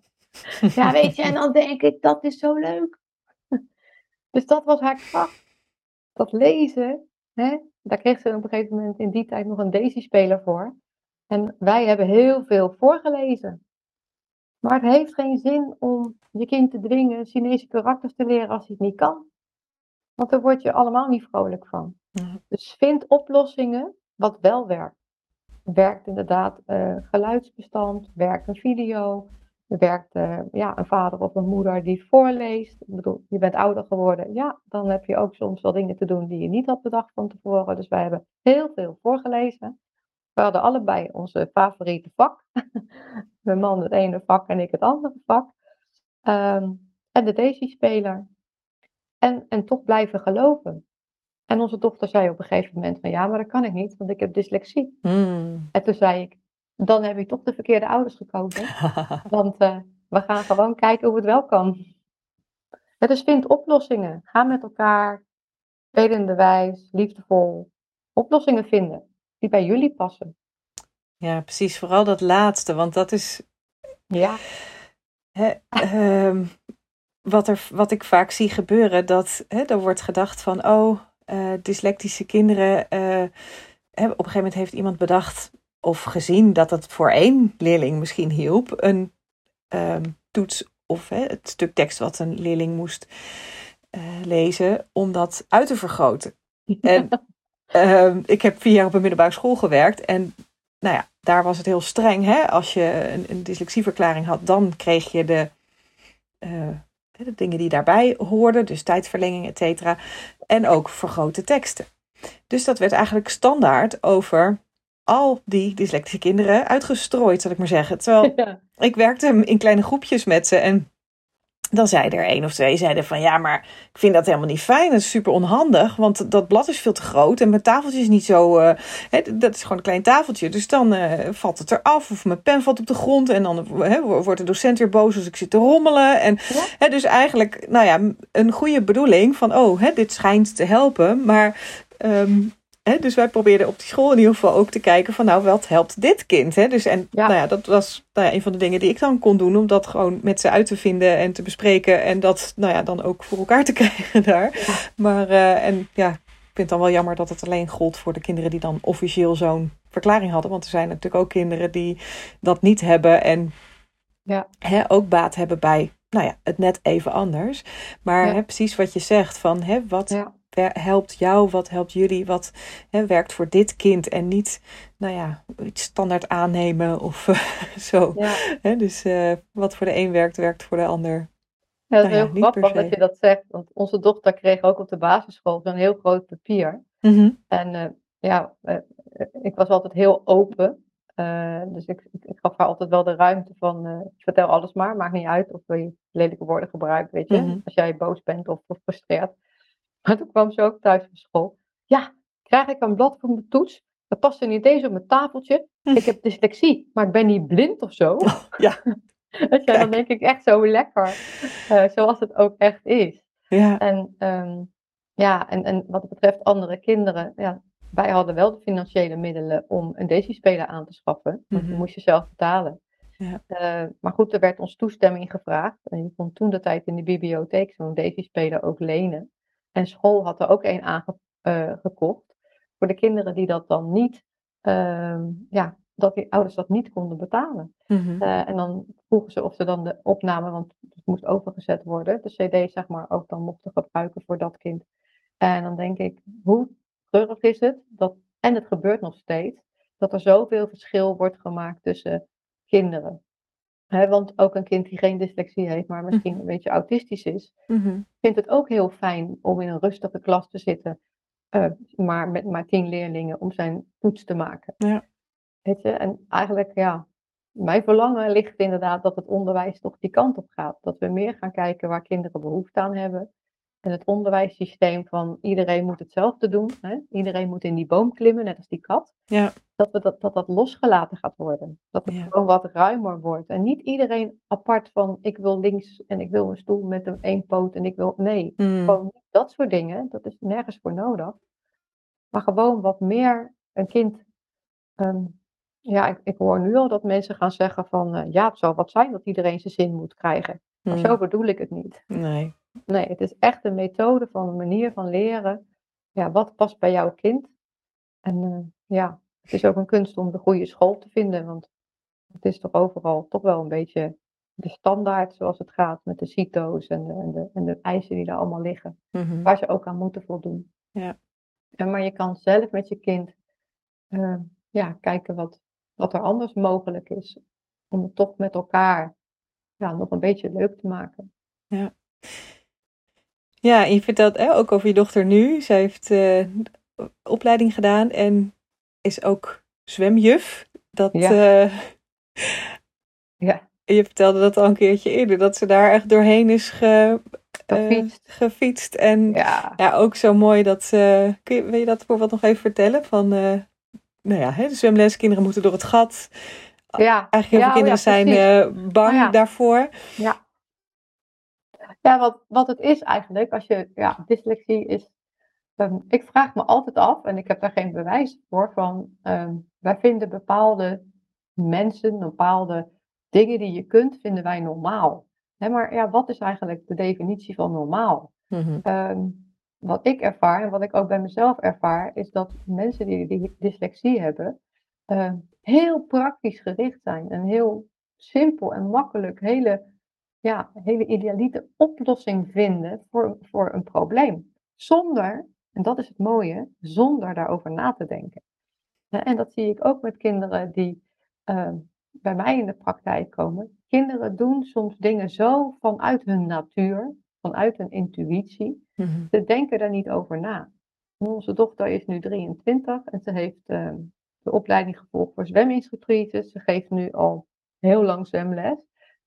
Ja, weet je, en dan denk ik, dat is zo leuk. Dus dat was haar kracht. Dat lezen, hè, daar kreeg ze op een gegeven moment in die tijd nog een Daisy-speler voor. En wij hebben heel veel voorgelezen. Maar het heeft geen zin om je kind te dwingen Chinese karakters te leren als hij het niet kan. Want daar word je allemaal niet vrolijk van. Dus vind oplossingen wat wel werkt. Werkt inderdaad eh, geluidsbestand, werkt een video, werkt eh, ja, een vader of een moeder die voorleest. Ik bedoel, je bent ouder geworden. Ja, dan heb je ook soms wel dingen te doen die je niet had bedacht van tevoren. Dus wij hebben heel veel voorgelezen. We hadden allebei onze favoriete vak. Mijn man het ene vak en ik het andere vak. Ehm, en de Daisy-speler. En, en toch blijven geloven. En onze dochter zei op een gegeven moment van ja, maar dat kan ik niet, want ik heb dyslexie. Hmm. En toen zei ik, dan heb je toch de verkeerde ouders gekozen. Want eh, we gaan gewoon kijken hoe het wel kan. Ja, dus vind oplossingen. Ga met elkaar, spelende wijs, liefdevol, oplossingen vinden die bij jullie passen. Ja, precies. Vooral dat laatste, want dat is Ja, hè, ehm, wat, er, wat ik vaak zie gebeuren. Dat hè, er wordt gedacht van, oh, uh, dyslectische kinderen. Uh, op een gegeven moment heeft iemand bedacht of gezien dat het voor één leerling misschien hielp. Een um, toets of het stuk tekst wat een leerling moest uh, lezen, om dat uit te vergroten. En um, ik heb vier jaar op een middelbare school gewerkt. En nou ja, daar was het heel streng. Hè? Als je een, een dyslexieverklaring had, dan kreeg je de, uh, de dingen die daarbij hoorden. Dus tijdverlenging, et cetera. En ook vergrote teksten. Dus dat werd eigenlijk standaard over al die dyslectische kinderen uitgestrooid, zal ik maar zeggen. Terwijl ja. ik werkte in kleine groepjes met ze en dan zeiden er één of twee zeiden van ja, maar ik vind dat helemaal niet fijn. Dat is super onhandig, want dat blad is veel te groot en mijn tafeltje is niet zo. Uh, hè, dat is gewoon een klein tafeltje. Dus dan uh, valt het eraf of mijn pen valt op de grond en dan hè, wordt de docent weer boos als ik zit te rommelen. En ja. dus eigenlijk, nou ja, een goede bedoeling van oh, dit schijnt te helpen, maar um, dus wij probeerden op die school in ieder geval ook te kijken van nou, wat helpt dit kind? Hè? Dus en nou ja, dat was nou ja, een van de dingen die ik dan kon doen, om dat gewoon met ze uit te vinden en te bespreken en dat nou ja, dan ook voor elkaar te krijgen daar. Maar uh, en ja, ik vind het dan wel jammer dat het alleen gold voor de kinderen die dan officieel zo'n verklaring hadden. Want er zijn natuurlijk ook kinderen die dat niet hebben en ja. hè, ook baat hebben bij nou ja, het net even anders. Maar hè, precies wat je zegt van hè, wat, helpt jou, wat helpt jullie, wat hè, werkt voor dit kind en niet, nou ja, iets standaard aannemen of zo. Ja. Hè, dus uh, wat voor de een werkt, werkt voor de ander. Ja, dat is nou heel grappig dat je dat zegt, want onze dochter kreeg ook op de basisschool zo'n heel groot papier. Mm -hmm. En uh, ja, uh, ik was altijd heel open. dus ik, ik, ik, gaf haar altijd wel de ruimte van, vertel alles maar, maakt niet uit of je lelijke woorden gebruikt, weet je. Mm -hmm. Als jij boos bent of gefrustreerd. Maar toen kwam ze ook thuis van school. Ja, krijg ik een blad voor mijn toets? Dat past er niet eens op mijn tafeltje. Ik heb dyslexie, maar ik ben niet blind of zo. Oh, ja. ja, dan denk ik echt zo lekker. Uh, zoals het ook echt is. Ja. En, um, ja, en, en wat betreft andere kinderen, ja, wij hadden wel de financiële middelen om een Daisy-speler aan te schaffen. Want mm -hmm. die moest je zelf betalen. Ja. Uh, maar goed, er werd ons toestemming gevraagd. En je kon toen de tijd in de bibliotheek zo'n Daisy-speler ook lenen. En school had er ook een aangekocht. Uh, voor de kinderen die dat dan niet, uh, ja, dat die ouders dat niet konden betalen. Mm-hmm. uh, en dan vroegen ze of ze dan de opname, want het moest overgezet worden, de CD zeg maar ook dan mochten gebruiken voor dat kind. En dan denk ik, hoe treurig is het dat, en het gebeurt nog steeds, dat er zoveel verschil wordt gemaakt tussen kinderen want ook een kind die geen dyslexie heeft, maar misschien mhm. een beetje autistisch is, mm-hmm. vindt het ook heel fijn om in een rustige klas te zitten, uh, maar met maar tien leerlingen om zijn toets te maken. Ja. Weet je, en eigenlijk, ja, mijn verlangen ligt inderdaad dat het onderwijs toch die kant op gaat. Dat we meer gaan kijken waar kinderen behoefte aan hebben. En het onderwijssysteem van iedereen moet hetzelfde doen. Hè? Iedereen moet in die boom klimmen, net als die kat. Ja. Dat, we dat, dat dat losgelaten gaat worden. Dat het gewoon wat ruimer wordt. En niet iedereen apart van ik wil links en ik wil een stoel met een één poot en ik wil. Nee, mm. gewoon niet dat soort dingen. Dat is nergens voor nodig. Maar gewoon wat meer een kind. Um, ja, ik, ik, hoor nu al dat mensen gaan zeggen van uh, ja, het zou wat zijn dat iedereen zijn zin moet krijgen. Maar mm. zo bedoel ik het niet. Nee. Nee, het is echt een methode van een manier van leren. Ja, wat past bij jouw kind? En uh, ja, het is ook een kunst om de goede school te vinden, want het is toch overal toch wel een beetje de standaard zoals het gaat met de CITO's en de, en de, en de eisen die daar allemaal liggen, mm-hmm. waar ze ook aan moeten voldoen. Ja. En maar je kan zelf met je kind uh, ja, kijken wat, wat er anders mogelijk is, om het toch met elkaar ja, nog een beetje leuk te maken. Ja. Ja, en je vertelt hè, ook over je dochter nu. Zij heeft uh, opleiding gedaan en is ook zwemjuf. Dat, ja. Uh, ja. Je vertelde dat al een keertje eerder, dat ze daar echt doorheen is ge, gefietst. Uh, gefietst. En ja. ja. ook zo mooi dat ze. Kun je, wil je dat bijvoorbeeld nog even vertellen? Van, nou ja, hè, de zwemles, kinderen moeten door het gat. Ja. Eigenlijk heel veel kinderen zijn bang daarvoor. Ja. Ja, wat, wat het is eigenlijk, als je, ja, dyslexie is, um, ik vraag me altijd af, en ik heb daar geen bewijs voor, van um, wij vinden bepaalde mensen, bepaalde dingen die je kunt, vinden wij normaal. Maar ja, wat is eigenlijk de definitie van normaal? Mm-hmm. Um, wat ik ervaar en wat ik ook bij mezelf ervaar, is dat mensen die, die dyslexie hebben, uh, heel praktisch gericht zijn en heel simpel en makkelijk hele, ja, hele idealite oplossing vinden voor, voor een probleem. Zonder, en dat is het mooie, zonder daarover na te denken. En dat zie ik ook met kinderen die uh, bij mij in de praktijk komen. Kinderen doen soms dingen zo vanuit hun natuur, vanuit hun intuïtie. Mhm. Ze denken daar niet over na. Onze dochter is nu 23 en ze heeft uh, de opleiding gevolgd voor zweminstructrice. Ze geeft nu al heel lang zwemles.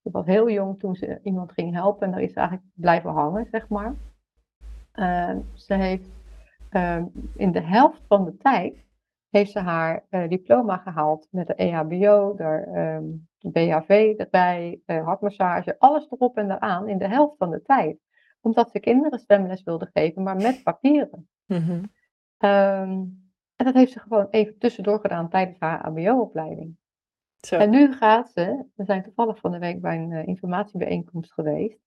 Ze was heel jong toen ze iemand ging helpen en daar is ze eigenlijk blijven hangen, zeg maar. Uh, ze heeft uh, in de helft van de tijd heeft ze haar uh, diploma gehaald met de EHBO, de, um, de BHV erbij, hartmassage, alles erop en eraan in de helft van de tijd. Omdat ze kinderen zwemles wilde geven, maar met papieren. Mhm. Um, en dat heeft ze gewoon even tussendoor gedaan tijdens haar HBO-opleiding. Zo. En nu gaat ze, we zijn toevallig van de week bij een uh, informatiebijeenkomst geweest,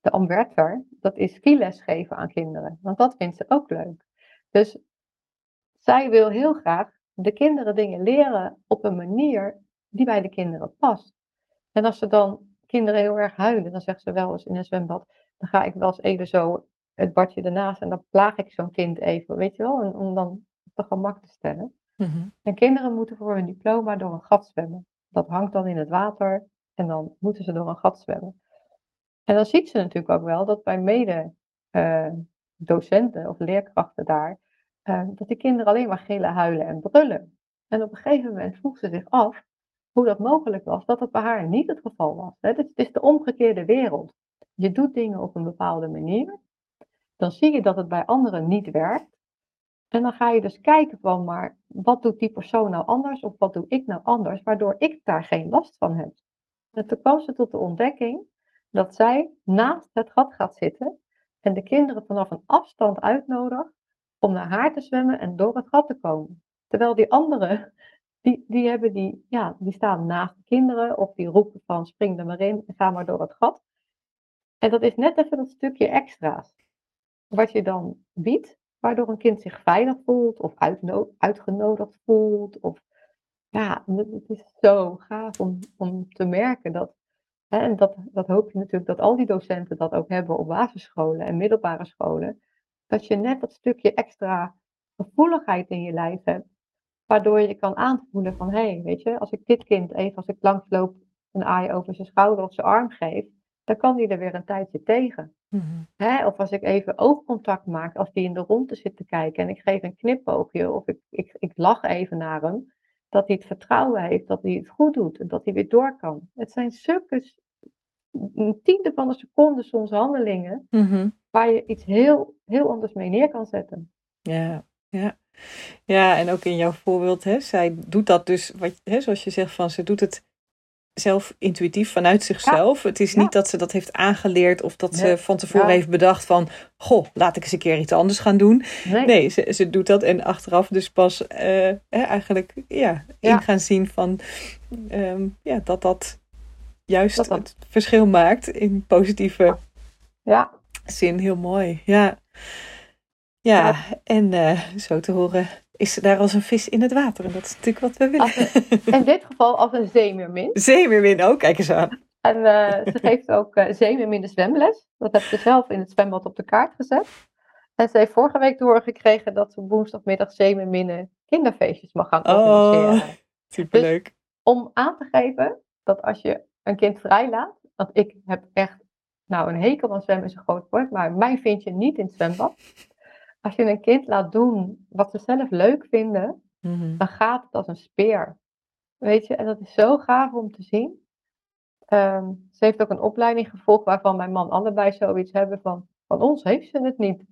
de Amwerter, dat is skiles geven aan kinderen. Want dat vindt ze ook leuk. Dus zij wil heel graag de kinderen dingen leren op een manier die bij de kinderen past. En als ze dan kinderen heel erg huilen, dan zegt ze wel eens in een zwembad, dan ga ik wel eens even zo het badje ernaast en dan plaag ik zo'n kind even, weet je wel, en, om dan op de gemak te stellen. Mhm. En kinderen moeten voor hun diploma door een gat zwemmen. Dat hangt dan in het water en dan moeten ze door een gat zwemmen. En dan ziet ze natuurlijk ook wel dat bij mede uh, docenten of leerkrachten daar, uh, dat die kinderen alleen maar gillen, huilen en brullen. En op een gegeven moment vroeg ze zich af hoe dat mogelijk was, dat dat bij haar niet het geval was. Hè? Het is de omgekeerde wereld. Je doet dingen op een bepaalde manier, dan zie je dat het bij anderen niet werkt. En dan ga je dus kijken van, maar wat doet die persoon nou anders of wat doe ik nou anders, waardoor ik daar geen last van heb. En toen kwam ze tot de ontdekking dat zij naast het gat gaat zitten en de kinderen vanaf een afstand uitnodigt om naar haar te zwemmen en door het gat te komen. Terwijl die anderen, die, die, hebben die, ja, die staan naast de kinderen of die roepen van spring er maar in en ga maar door het gat. En dat is net even dat stukje extra's. Wat je dan biedt, waardoor een kind zich veilig voelt of uitgenodigd voelt. Of, ja, het is zo gaaf om, om te merken dat, hè, en dat, dat hoop je natuurlijk dat al die docenten dat ook hebben op basisscholen en middelbare scholen, dat je net dat stukje extra gevoeligheid in je lijf hebt, waardoor je kan aanvoelen van, hé, hey, weet je, als ik dit kind even, als ik langsloop, een aai over zijn schouder of zijn arm geef, dan kan die er weer een tijdje tegen. Mm-hmm. Hè? Of als ik even oogcontact maak, als die in de ronde zit te kijken en ik geef een knipoogje of ik, ik, ik lach even naar hem, dat hij het vertrouwen heeft dat hij het goed doet en dat hij weer door kan. Het zijn zulke een tiende van een seconde soms handelingen Mm-hmm. waar je iets heel, heel anders mee neer kan zetten. Ja, ja. Ja, en ook in jouw voorbeeld, hè, zij doet dat dus, wat, hè, zoals je zegt, van ze doet het zelf intuïtief vanuit zichzelf. Ja. Het is niet dat ze dat heeft aangeleerd of dat nee. ze van tevoren ja. heeft bedacht van, goh, laat ik eens een keer iets anders gaan doen. Nee, nee ze, ze doet dat en achteraf dus pas uh, hè, eigenlijk ja, in gaan zien van um, ja, dat dat juist dat dat... het verschil maakt in positieve ja. zin. Heel mooi, ja. Ja, en uh, zo te horen is ze daar als een vis in het water. En dat is natuurlijk wat we willen. Een, in dit geval als een zeemeermin. Zeemeermin ook, kijk eens aan. En uh, ze geeft ook uh, zeemeermin de zwemles. Dat heeft ze zelf in het zwembad op de kaart gezet. En ze heeft vorige week doorgekregen dat ze woensdagmiddag zeemeerminnen kinderfeestjes mag gaan organiseren. Oh, superleuk. Dus om aan te geven dat als je een kind vrijlaat, want ik heb echt nou een hekel aan zwemmen is een groot woord, maar mij vind je niet in het zwembad als je een kind laat doen wat ze zelf leuk vinden, mm-hmm. dan gaat het als een speer. Weet je, en dat is zo gaaf om te zien. Um, ze heeft ook een opleiding gevolgd waarvan mijn man allebei zoiets hebben van, van ons heeft ze het niet.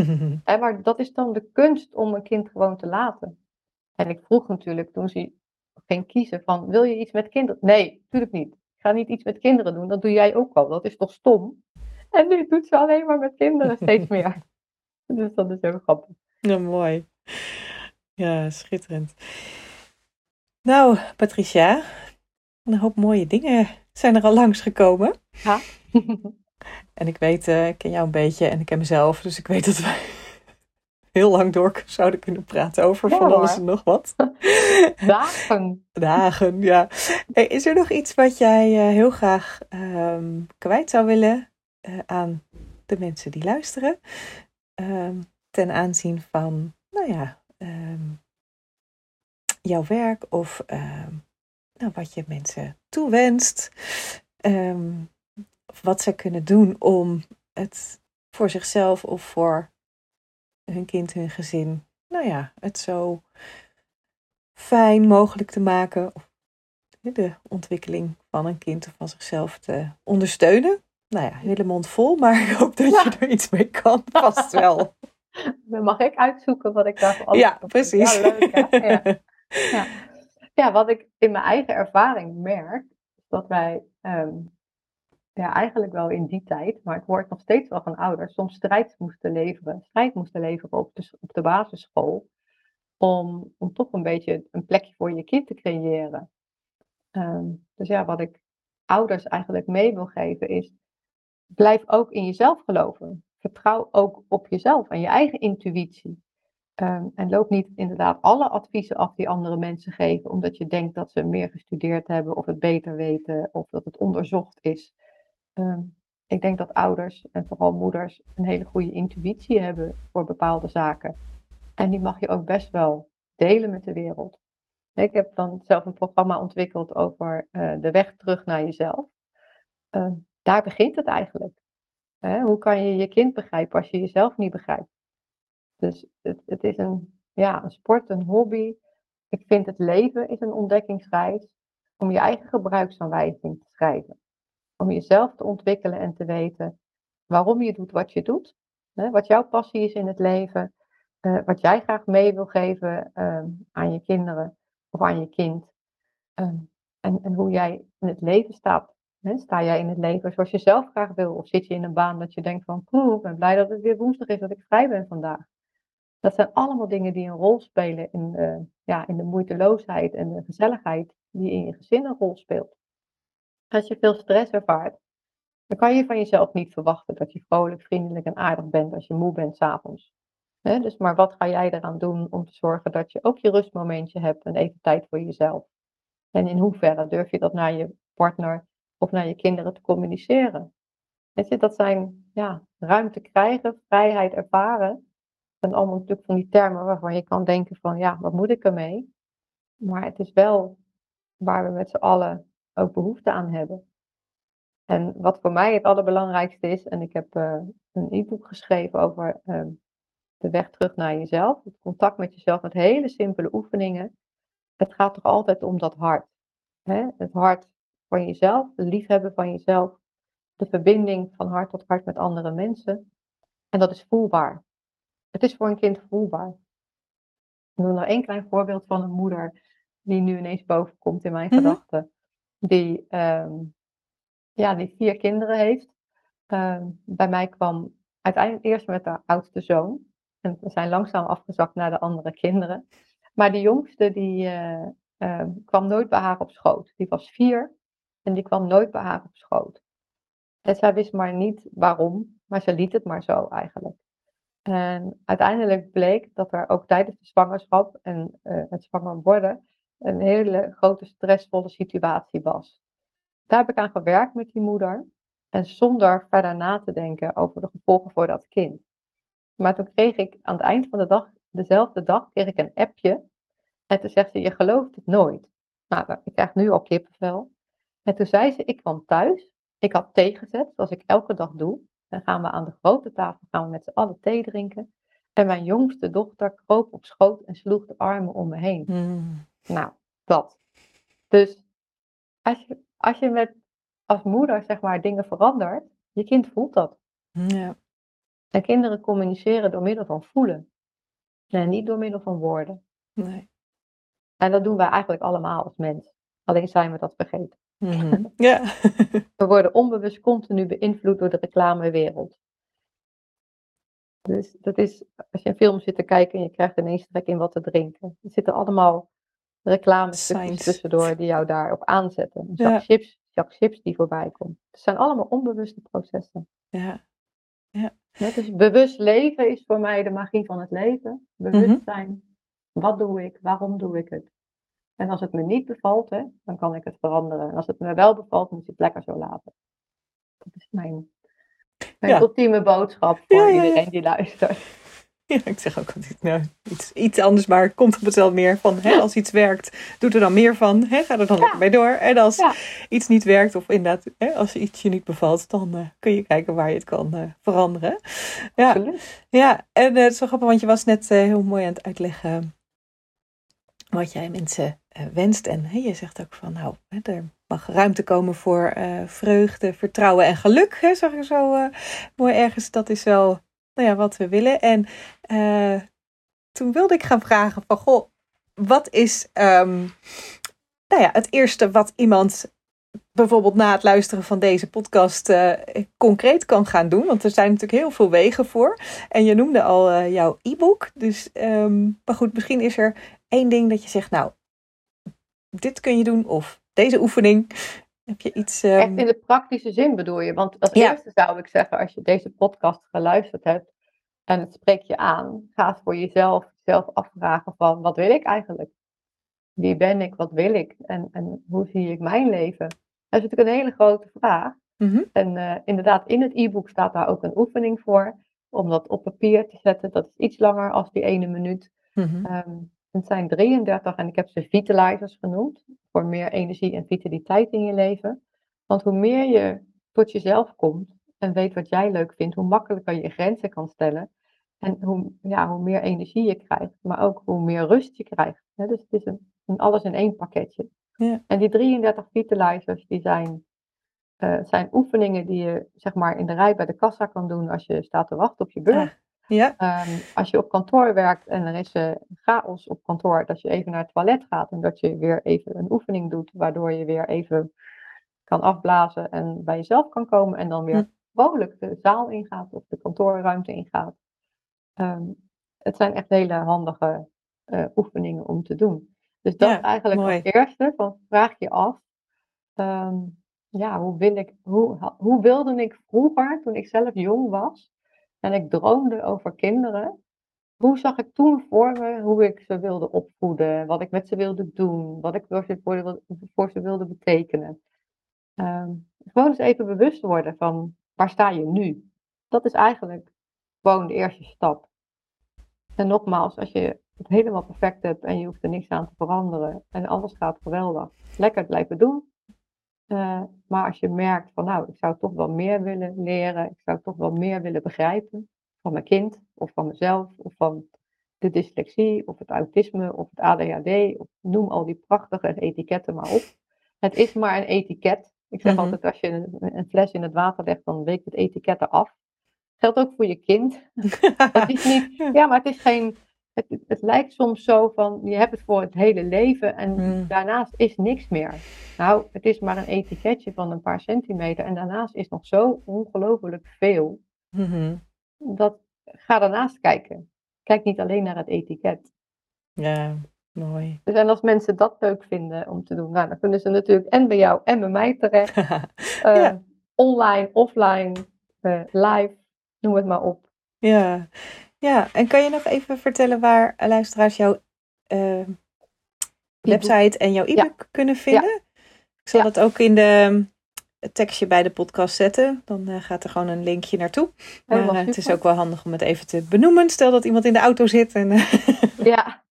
en maar dat is dan de kunst om een kind gewoon te laten. En ik vroeg natuurlijk toen ze ging kiezen van, wil je iets met kinderen? Nee, natuurlijk niet. Ik ga niet iets met kinderen doen, dat doe jij ook al. Dat is toch stom? En nu doet ze alleen maar met kinderen steeds meer. Dus dat is heel grappig. Ja, mooi. Ja, schitterend. Nou, Patricia, een hoop mooie dingen zijn er al langsgekomen. Ja. en ik weet, uh, ik ken jou een beetje en ik ken mezelf, dus ik weet dat wij heel lang door zouden kunnen praten over van alles en nog wat. Dagen. Dagen, ja. Is er nog iets wat jij uh, heel graag ehm, kwijt zou willen uh, aan de mensen die luisteren? Um, ten aanzien van, nou ja, um, jouw werk of nou, wat je mensen toewenst. of wat ze kunnen doen om het voor zichzelf of voor hun kind, hun gezin, nou ja, het zo fijn mogelijk te maken. Of de ontwikkeling van een kind of van zichzelf te ondersteunen. Nou ja, hele mond vol, maar ik hoop dat je er iets mee kan. Vast wel. Dan mag ik uitzoeken wat ik daarvoor Ja, precies. Ja, leuk? Ja. ja. Ja. wat ik in mijn eigen ervaring merk, is dat wij um, ja, eigenlijk wel in die tijd, maar ik hoor het nog steeds wel van ouders, soms strijd moesten leveren, strijd moesten leveren op de, op de basisschool, om, om toch een beetje een plekje voor je kind te creëren. Ehm, dus ja, wat ik ouders eigenlijk mee wil geven is, blijf ook in jezelf geloven. Vertrouw ook op jezelf en je eigen intuïtie. Um, en loop niet inderdaad alle adviezen af die andere mensen geven, omdat je denkt dat ze meer gestudeerd hebben of het beter weten of dat het onderzocht is. Ehm, ik denk dat ouders en vooral moeders een hele goede intuïtie hebben voor bepaalde zaken. En die mag je ook best wel delen met de wereld. Ik heb dan zelf een programma ontwikkeld over uh, de weg terug naar jezelf. Uh, daar begint het eigenlijk. Hè? Hoe kan je je kind begrijpen als je jezelf niet begrijpt? Dus het, het is een, ja, een sport, een hobby. Ik vind het leven is een ontdekkingsreis om je eigen gebruiksaanwijzing te schrijven om jezelf te ontwikkelen en te weten waarom je doet wat je doet. Hè, wat jouw passie is in het leven. Uh, wat jij graag mee wil geven uh, aan je kinderen of aan je kind. Uh, en, en, hoe jij in het leven staat. Sta jij in het leven zoals je zelf graag wil? Of zit je in een baan dat je denkt van, poeh, ik ben blij dat het weer woensdag is, dat ik vrij ben vandaag. Dat zijn allemaal dingen die een rol spelen in, ja, in de moeiteloosheid en de gezelligheid die in je gezin een rol speelt. Als je veel stress ervaart, dan kan je van jezelf niet verwachten dat je vrolijk, vriendelijk en aardig bent als je moe bent s'avonds. Dus maar wat ga jij eraan doen om te zorgen dat je ook je rustmomentje hebt en even tijd voor jezelf? En in hoeverre durf je dat naar je partner of naar je kinderen te communiceren? Weet je, dat zijn ja, ruimte krijgen, vrijheid ervaren. Dat zijn allemaal natuurlijk van die termen waarvan je kan denken van ja, wat moet ik ermee? Maar het is wel waar we met z'n allen ook behoefte aan hebben. En wat voor mij het allerbelangrijkste is, en ik heb uh, een e-book geschreven over uh, de weg terug naar jezelf, het contact met jezelf met hele simpele oefeningen. Het gaat toch altijd om dat hart. Hè? Het hart van jezelf, het liefhebben van jezelf, de verbinding van hart tot hart met andere mensen. En dat is voelbaar. Het is voor een kind voelbaar. Ik noem nog één klein voorbeeld van een moeder die nu ineens bovenkomt in mijn mm gedachten die, um, ja, die vier kinderen heeft. Um, bij mij kwam uiteindelijk eerst met haar oudste zoon. En we zijn langzaam afgezakt naar de andere kinderen. Maar die jongste die, uh, uh, kwam nooit bij haar op schoot. Die was vier en die kwam nooit bij haar op schoot. En zij wist maar niet waarom, maar ze liet het maar zo eigenlijk. En uiteindelijk bleek dat er ook tijdens de zwangerschap en uh, het zwanger worden een hele grote stressvolle situatie was. Daar heb ik aan gewerkt met die moeder. En zonder verder na te denken over de gevolgen voor dat kind. Maar toen kreeg ik aan het eind van de dag, dezelfde dag, kreeg ik een appje. En toen zegt ze, je gelooft het nooit. Nou, ik krijg nu al kippenvel. En toen zei ze, ik kwam thuis. Ik had thee gezet, zoals ik elke dag doe. Dan gaan we aan de grote tafel gaan we met z'n allen thee drinken. En mijn jongste dochter kroop op schoot en sloeg de armen om me heen. Hmm. Nou, dat. Dus als je, als je met, als moeder zeg maar dingen verandert, je kind voelt dat. Ja. En kinderen communiceren door middel van voelen. En niet door middel van woorden. Nee. En dat doen wij eigenlijk allemaal als mens. Alleen zijn we dat vergeten. Mm Ja. we worden onbewust continu beïnvloed door de reclamewereld. Dus dat is, als je een film zit te kijken en je krijgt ineens trek in wat te drinken. Er zitten allemaal reclamestukjes tussendoor die jou daarop aanzetten. Een zak, chips, zak chips die voorbij komt. Het zijn allemaal onbewuste processen. Ja. Ja. dus bewust leven is voor mij de magie van het leven. Bewust zijn. Wat doe ik? Waarom doe ik het? En als het me niet bevalt, hè, dan kan ik het veranderen. En als het me wel bevalt, moet ik het lekker zo laten. Dat is mijn, mijn Ja. ultieme boodschap voor Ja, ja, ja. iedereen die luistert. Ja, ik zeg ook altijd, nou, iets, iets anders, maar komt op hetzelfde meer van, hè, als iets werkt, doe er dan meer van, hè, ga er dan lekker bij door. En als iets niet werkt, of inderdaad, hè, als iets je niet bevalt, dan eh, kun je kijken waar je het kan eh, veranderen. Ja, Absoluut. ja, en eh, het is wel grappig, want je was net heel mooi aan het uitleggen wat jij mensen wenst. En hè, je zegt ook van, nou, hè, er mag ruimte komen voor eh, vreugde, vertrouwen en geluk. Hè, zag ik zo eh, mooi ergens. Dat is wel nou ja, wat we willen. En eh, toen wilde ik gaan vragen van, goh, wat is ehm, nou ja, het eerste wat iemand bijvoorbeeld na het luisteren van deze podcast eh, concreet kan gaan doen? Want er zijn natuurlijk heel veel wegen voor. En je noemde al eh, jouw e-book. Dus, ehm, maar goed, misschien is er één ding dat je zegt, nou, dit kun je doen. Of deze oefening. Heb je iets... ehm, Echt in de praktische zin bedoel je. Want als Ja. eerste zou ik zeggen, als je deze podcast geluisterd hebt en het spreekt je aan, ga voor jezelf zelf afvragen van wat wil ik eigenlijk? Wie ben ik? Wat wil ik? En, en hoe zie ik mijn leven? Dat is natuurlijk een hele grote vraag. mhm, En eh, inderdaad, in het e-book staat daar ook een oefening voor. Om dat op papier te zetten. Dat is iets langer als die ene minuut. Ehm, het zijn 33 en ik heb ze vitalizers genoemd. Voor meer energie en vitaliteit in je leven. Want hoe meer je tot jezelf komt en weet wat jij leuk vindt, hoe makkelijker je je grenzen kan stellen. En hoe, ja, hoe meer energie je krijgt, maar ook hoe meer rust je krijgt. dus het is een, een alles in één pakketje. Ja. En die 33 vitalizers, die zijn, eh, zijn oefeningen die je zeg maar in de rij bij de kassa kan doen als je staat te wachten op je beurt. Ja, Ehm, als je op kantoor werkt en er is eh, chaos op kantoor, dat je even naar het toilet gaat en dat je weer even een oefening doet, waardoor je weer even kan afblazen en bij jezelf kan komen en dan weer Hm. vrolijk de zaal ingaat of de kantoorruimte ingaat. Ehm, het zijn echt hele handige eh, oefeningen om te doen. Dus dat Ja, is eigenlijk mooi. als eerste, van vraag je af, ehm, ja, hoe, wil ik, hoe, hoe wilde ik vroeger, toen ik zelf jong was, en ik droomde over kinderen. Hoe zag ik toen voor me hoe ik ze wilde opvoeden, wat ik met ze wilde doen, wat ik voor ze, wilde betekenen. Ehm, gewoon eens even bewust worden van waar sta je nu? Dat is eigenlijk gewoon de eerste stap. En nogmaals, als je het helemaal perfect hebt en je hoeft er niks aan te veranderen en alles gaat geweldig, lekker blijven doen. Eh, maar als je merkt van nou, ik zou toch wel meer willen leren, ik zou toch wel meer willen begrijpen van mijn kind of van mezelf of van de dyslexie of het autisme of het ADHD of noem al die prachtige etiketten maar op. Het is maar een etiket. Ik zeg Mhm. altijd als je een, een fles in het water legt, dan weekt het etiket eraf. Geldt ook voor je kind. Het is niet, ja, maar het is geen. Het, het lijkt soms zo van je hebt het voor het hele leven en Mm. daarnaast is niks meer. Nou, het is maar een etiketje van een paar centimeter en daarnaast is nog zo ongelooflijk veel. Mhm. Dat ga daarnaast kijken. Kijk niet alleen naar het etiket. ja, mooi. Dus en als mensen dat leuk vinden om te doen, nou, dan kunnen ze natuurlijk en bij jou en bij mij terecht. Eh. Online, offline, eh, live, noem het maar op. Ja. Ja, en kan je nog even vertellen waar luisteraars jouw eh, website en jouw e-book kunnen vinden? Ik zal het ook in de het tekstje bij de podcast zetten. Dan eh, gaat er gewoon een linkje naartoe. Maar Helemaal eh, het is ook wel handig om het even te benoemen. Stel dat iemand in de auto zit. En, eh, Ja.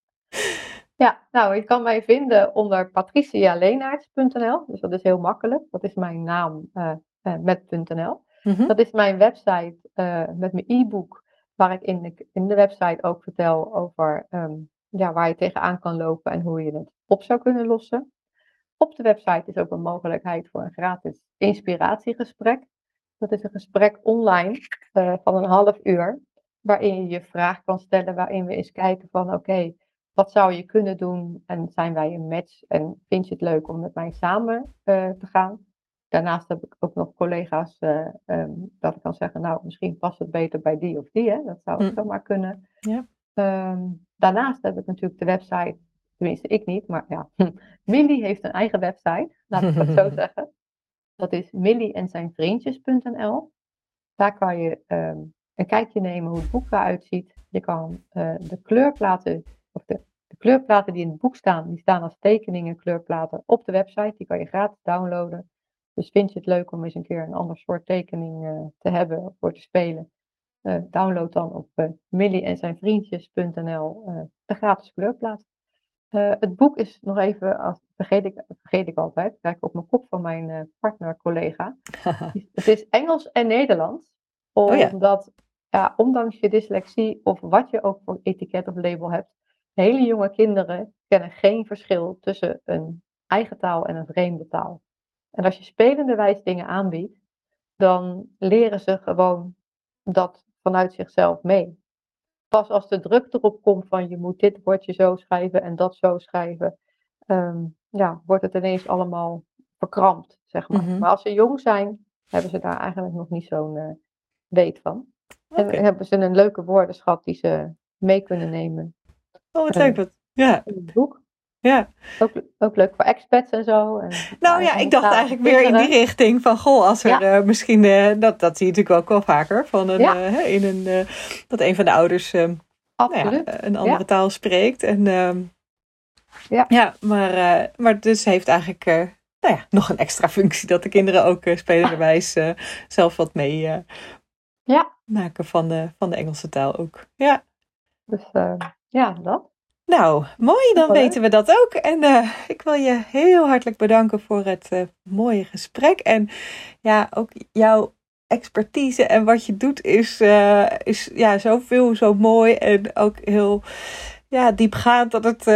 Ja, nou, je kan mij vinden onder patricialeenaerts.nl. Dus dat is heel makkelijk. Dat is mijn naam eh, eh, met .nl. mhm. Dat is mijn website eh, met mijn e-book, waar ik in de, in de website ook vertel over ehm, ja, waar je tegenaan kan lopen en hoe je het op zou kunnen lossen. Op de website is ook een mogelijkheid voor een gratis inspiratiegesprek. Dat is een gesprek online eh, van een half uur, waarin je je vraag kan stellen, waarin we eens kijken van oké, wat zou je kunnen doen en zijn wij een match en vind je het leuk om met mij samen eh, te gaan? Daarnaast heb ik ook nog collega's eh, ehm, dat ik kan zeggen, nou misschien past het beter bij die of die, hè? dat zou ook Hm. zomaar kunnen. Ja. Ehm, daarnaast heb ik natuurlijk de website, tenminste ik niet, maar ja, Millie heeft een eigen website, laat ik het zo zeggen. Dat is Millie en zijn vriendjes.nl. Daar kan je ehm, een kijkje nemen hoe het boek eruit ziet. Je kan uh, de kleurplaten, of de, de, kleurplaten die in het boek staan, die staan als tekeningen kleurplaten op de website. Die kan je gratis downloaden. Dus vind je het leuk om eens een keer een ander soort tekening uh, te hebben of voor te spelen? Uh, download dan op uh, Millie en zijn vriendjes.nl de gratis kleurplaat. het boek is nog even, als, vergeet, ik, vergeet ik altijd, kijk op mijn kop van mijn partner, collega. het is Engels en Nederlands. Omdat, oh ja. ja, ondanks je dyslexie of wat je ook voor etiket of label hebt, hele jonge kinderen kennen geen verschil tussen een eigen taal en een vreemde taal. En als je spelenderwijs dingen aanbiedt, dan leren ze gewoon dat vanuit zichzelf mee. Pas als de druk erop komt van je moet dit woordje zo schrijven en dat zo schrijven, um, ja, wordt het ineens allemaal verkrampt, zeg maar. Maar als ze jong zijn, hebben ze daar eigenlijk nog niet zo'n uh, weet van. En hebben ze een leuke woordenschat die ze mee kunnen nemen. Oh, wat leuk. Uh, ja. In het boek. Ja. Ook, ook leuk voor expats en zo. En nou ja, ik dacht eigenlijk weer in die richting van, goh, als er ja. uh, misschien, uh, dat, dat zie je natuurlijk ook wel vaker, van een, ja. uh, in een, dat een van de ouders nou ja, een andere taal spreekt. En, ehm, ja. ja, maar, maar dus heeft eigenlijk nou ja, nog een extra functie dat de kinderen ook spelenderwijs zelf wat mee ja. maken van de, van de Engelse taal ook. Ja. Dus ja, dat. Nou, mooi, dan weten we dat ook. En uh, ik wil je heel hartelijk bedanken voor het uh, mooie gesprek. En ja, ook jouw expertise en wat je doet is, uh, is ja, zoveel, zo mooi en ook heel ja, diepgaand dat het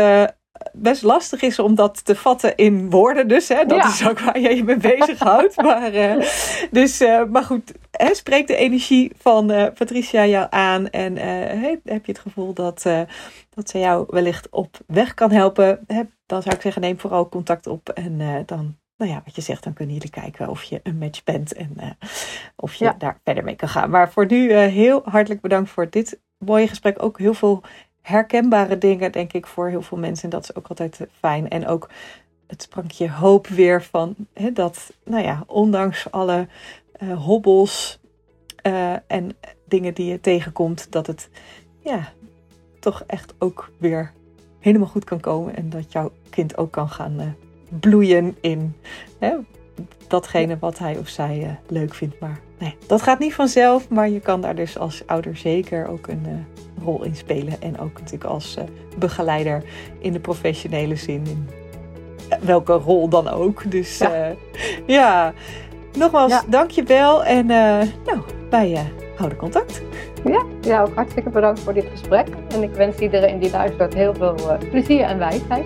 best lastig is om dat te vatten in woorden. Dus hè, dat is ook waar je je mee bezighoudt. maar, uh, dus, uh, maar goed, hè, spreekt de energie van uh, Patricia jou aan? En heb je het gevoel dat, dat ze jou wellicht op weg kan helpen? Hè, dan zou ik zeggen, neem vooral contact op. En dan, nou ja, wat je zegt, dan kunnen jullie kijken of je een match bent. En of je ja. daar verder mee kan gaan. Maar voor nu heel hartelijk bedankt voor dit mooie gesprek. Ook heel veel herkenbare dingen, denk ik, voor heel veel mensen. En dat is ook altijd fijn. En ook het sprankje hoop weer van hè, dat, nou ja, ondanks alle uh, hobbels uh, en dingen die je tegenkomt, dat het ja, toch echt ook weer helemaal goed kan komen. En dat jouw kind ook kan gaan bloeien in hè, datgene wat hij of zij leuk vindt. Maar nee, dat gaat niet vanzelf, maar je kan daar dus als ouder zeker ook een rol in spelen. En ook natuurlijk als uh, begeleider in de professionele zin. In welke rol dan ook. Dus ja, ja. nogmaals, ja. dankjewel. En nou, wij houden contact. Ja, ja, ook hartstikke bedankt voor dit gesprek. En ik wens iedereen die luistert heel veel plezier en wijsheid.